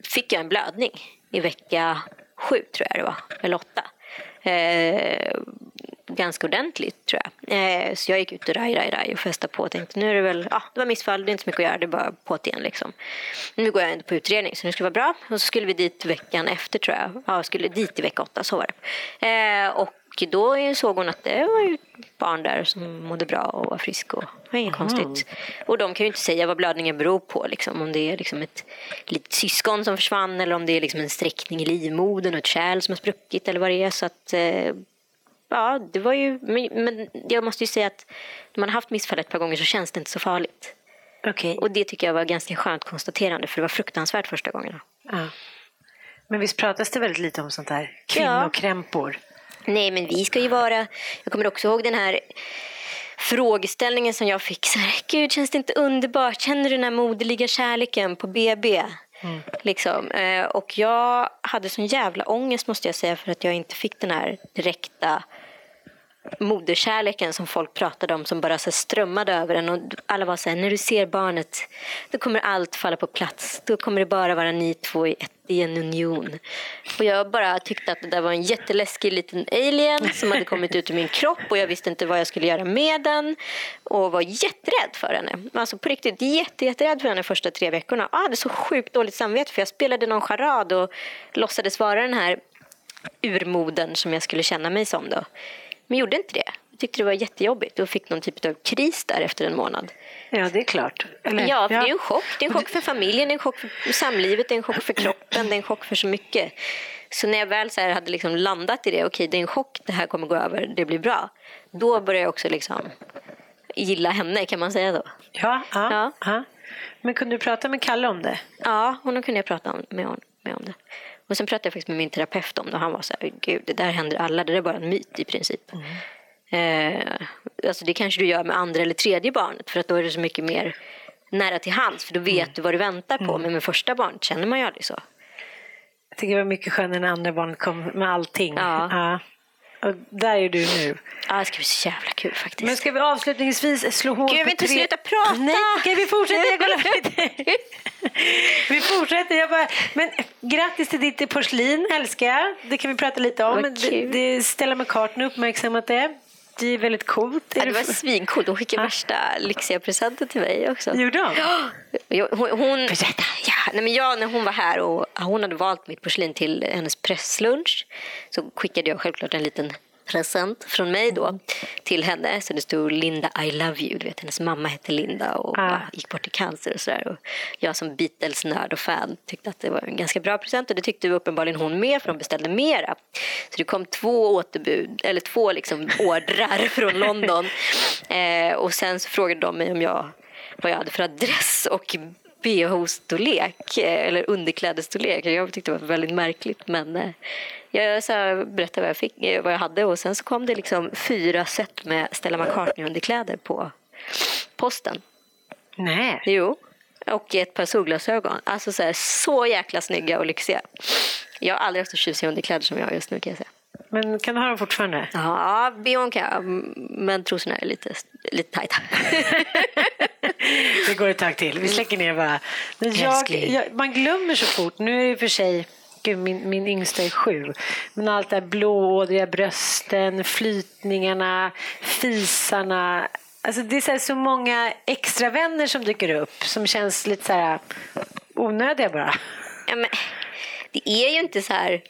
fick jag en blödning i vecka sju tror jag det var, eller åtta. Eh, ganska ordentligt tror jag. Eh, så jag gick ut och raj, raj, raj och festade på och tänkte nu är det väl, ja det var missfall, det är inte så mycket att göra, det är bara på igen liksom. Nu går jag ändå på utredning så nu ska det vara bra. Och så skulle vi dit veckan efter tror jag, ja skulle dit i vecka åtta, så var det. Eh, och då såg hon att det var ju barn där som mådde bra och var frisk och var inget mm. konstigt. Och de kan ju inte säga vad blödningen beror på, liksom, om det är liksom ett litet syskon som försvann eller om det är liksom en sträckning i livmodern och ett kärl som har spruckit eller vad det är. Så att, eh, ja, det var ju, men jag måste ju säga att när man har haft missfall ett par gånger så känns det inte så farligt. Okay. Och det tycker jag var ganska skönt konstaterande för det var fruktansvärt första gångerna. Ja. Men visst pratas det väldigt lite om sånt här? Kvinnokrämpor? Ja. Nej, men vi ska ju vara... Jag kommer också ihåg den här frågeställningen som jag fick. Så här, Gud, känns det inte underbart? Känner du den här moderliga kärleken på BB? Mm. Liksom. Eh, och jag hade sån jävla ångest måste jag säga för att jag inte fick den här direkta moderkärleken som folk pratade om som bara så strömmade över en. Och alla var så här, när du ser barnet, då kommer allt falla på plats. Då kommer det bara vara ni två i, ett, i en union. Och jag bara tyckte att det där var en jätteläskig liten alien som hade kommit ut ur min kropp och jag visste inte vad jag skulle göra med den. Och var jätterädd för henne. Alltså på riktigt jätte, jätterädd för henne första tre veckorna. Ah, jag hade så sjukt dåligt samvete för jag spelade någon charad och låtsades vara den här urmoden som jag skulle känna mig som då. Men gjorde inte det. Jag tyckte det var jättejobbigt och fick någon typ av kris där efter en månad. Ja, det är klart. Eller, ja, för ja. det är en chock. Det är en chock för familjen, det är en chock för samlivet, det är en chock för kroppen, det är en chock för så mycket. Så när jag väl så hade liksom landat i det, okej okay, det är en chock, det här kommer gå över, det blir bra. Då började jag också liksom gilla henne, kan man säga så? Ja, ja, ja. ja. Men kunde du prata med Kalle om det? Ja, honom kunde jag prata med, med om det. Och sen pratade jag faktiskt med min terapeut om det och han var så här, gud det där händer alla, det där är bara en myt i princip. Mm. Eh, alltså det kanske du gör med andra eller tredje barnet för att då är det så mycket mer nära till hands för då vet mm. du vad du väntar på. Mm. Men med första barnet känner man ju aldrig så. Jag tycker det var mycket skönare när andra barnet kom med allting. Ja. ja. Och där är du nu. Ja, det ska bli så jävla kul faktiskt. Men ska vi avslutningsvis slå hål Gud, jag vill inte tre... sluta prata! Nej, okej vi fortsätter. Jag vi fortsätter. Jag bara, men grattis till ditt porslin, älskar jag. Det kan vi prata lite om. Det, det Stella McCartney uppmärksammat det. Det är väldigt coolt. Ja, det var svincoolt. Hon skickade värsta lyxiga presenter till mig också. Gjorde hon? Ja, hon, hon, ja, nej men jag, när hon var här och hon hade valt mitt porslin till hennes presslunch så skickade jag självklart en liten present från mig då till henne. Så det stod Linda I love you. Du vet, hennes mamma hette Linda och ah. gick bort i cancer och sådär. jag som Beatles-nörd och fan tyckte att det var en ganska bra present och det tyckte uppenbarligen hon med för hon beställde mera. Så det kom två återbud, eller två liksom ordrar från London. Eh, och sen så frågade de mig om jag vad jag hade för adress och bh-storlek eh, eller underklädesstorlek. Jag tyckte det var väldigt märkligt men eh, jag så berättade vad jag, fick, eh, vad jag hade och sen så kom det liksom fyra set med Stella McCartney-underkläder på posten. Nej. Jo. Och ett par solglasögon. Alltså så, här, så jäkla snygga och lyxiga. Jag har aldrig haft så tjusiga underkläder som jag har just nu kan jag säga. Men kan du ha dem fortfarande? Ja, bhn kan jag. Men trosorna är lite, lite tajta. det går ett tag till. Vi släcker ner bara. Jag, jag, man glömmer så fort. Nu är det för sig Gud, min, min yngsta är sju. Men allt det här blåådriga brösten, flytningarna, fisarna. Alltså det är så, så många extra vänner som dyker upp som känns lite så här onödiga bara. Ja, men, det är ju inte så här...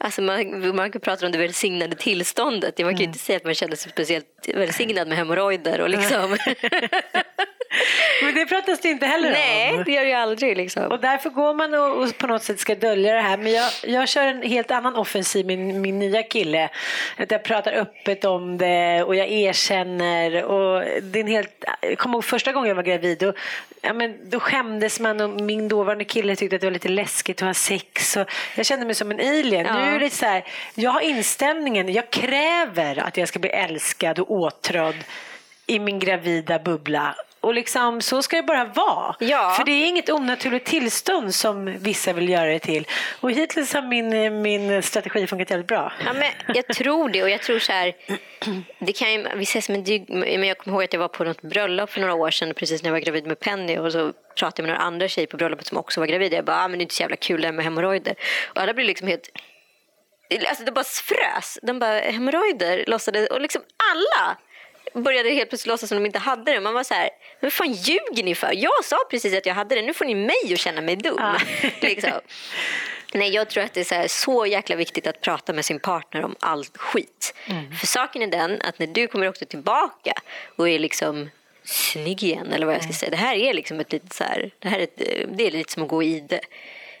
Alltså man, man pratar om det välsignade tillståndet. Man kan ju mm. inte säga att man känner sig speciellt välsignad med hemorrojder. Och liksom. Men det pratas det inte heller Nej, om. Nej, det gör det aldrig. Liksom. Och därför går man och, och, på något sätt ska dölja det här. Men jag, jag kör en helt annan offensiv med min, min nya kille. Att jag pratar öppet om det och jag erkänner. Och det är helt, jag kommer ihåg första gången jag var gravid. Och, ja, men, då skämdes man och min dåvarande kille tyckte att det var lite läskigt att ha sex. Och jag kände mig som en alien. Ja. Nu är det så här, jag har inställningen, jag kräver att jag ska bli älskad och åtrådd i min gravida bubbla Och liksom, så ska det bara vara. Ja. För det är inget onaturligt tillstånd som vissa vill göra det till. Och hittills har min, min strategi funkat jävligt bra. Ja, men jag tror det och jag tror så här, det kan ju, vi ses dygd, men jag kommer ihåg att jag var på något bröllop för några år sedan precis när jag var gravid med Penny och så pratade jag med några andra tjejer på bröllopet som också var gravida. Jag bara, ah, men det är inte så jävla kul det här med hemorrojder. Och alla blev liksom helt Alltså de bara frös. De bara hemorrojder låtsades och liksom alla började helt plötsligt låtsas som de inte hade det. Man var så här, vad fan ljuger ni för? Jag sa precis att jag hade det, nu får ni mig att känna mig dum. Ja. liksom. Nej, jag tror att det är så, här, så jäkla viktigt att prata med sin partner om allt skit. För saken är den att när du kommer också tillbaka och är liksom snygg igen eller vad jag ska säga. Det här är liksom ett litet så här, det här är, ett, det är lite som att gå i det.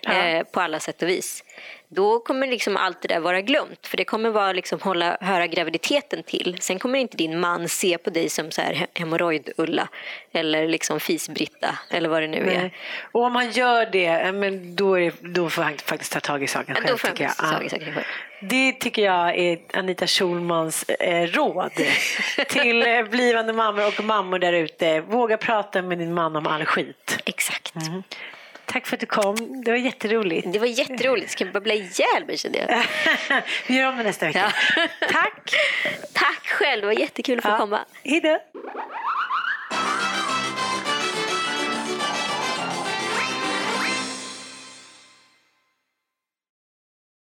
Eh, på alla sätt och vis. Då kommer liksom allt det där vara glömt. För det kommer vara liksom hålla, höra graviditeten till. Sen kommer inte din man se på dig som så här he- hemorrojd-Ulla eller liksom fis-Britta eller vad det nu är. Nej. Och om han gör det, eh, men då, är, då får han faktiskt ta tag i saken själv. Då får jag tycker jag. ta tag i saken själv. Det tycker jag är Anita Schulmans eh, råd till eh, blivande mammor och mammor där ute. Våga prata med din man om all skit. Exakt. Tack för att du kom. Det var jätteroligt. Det var jätteroligt. Ska jag bubbla ihjäl mig kände jag. Vi gör om det nästa vecka. Ja. Tack. Tack själv. Det var jättekul att få ja. komma. Hejdå.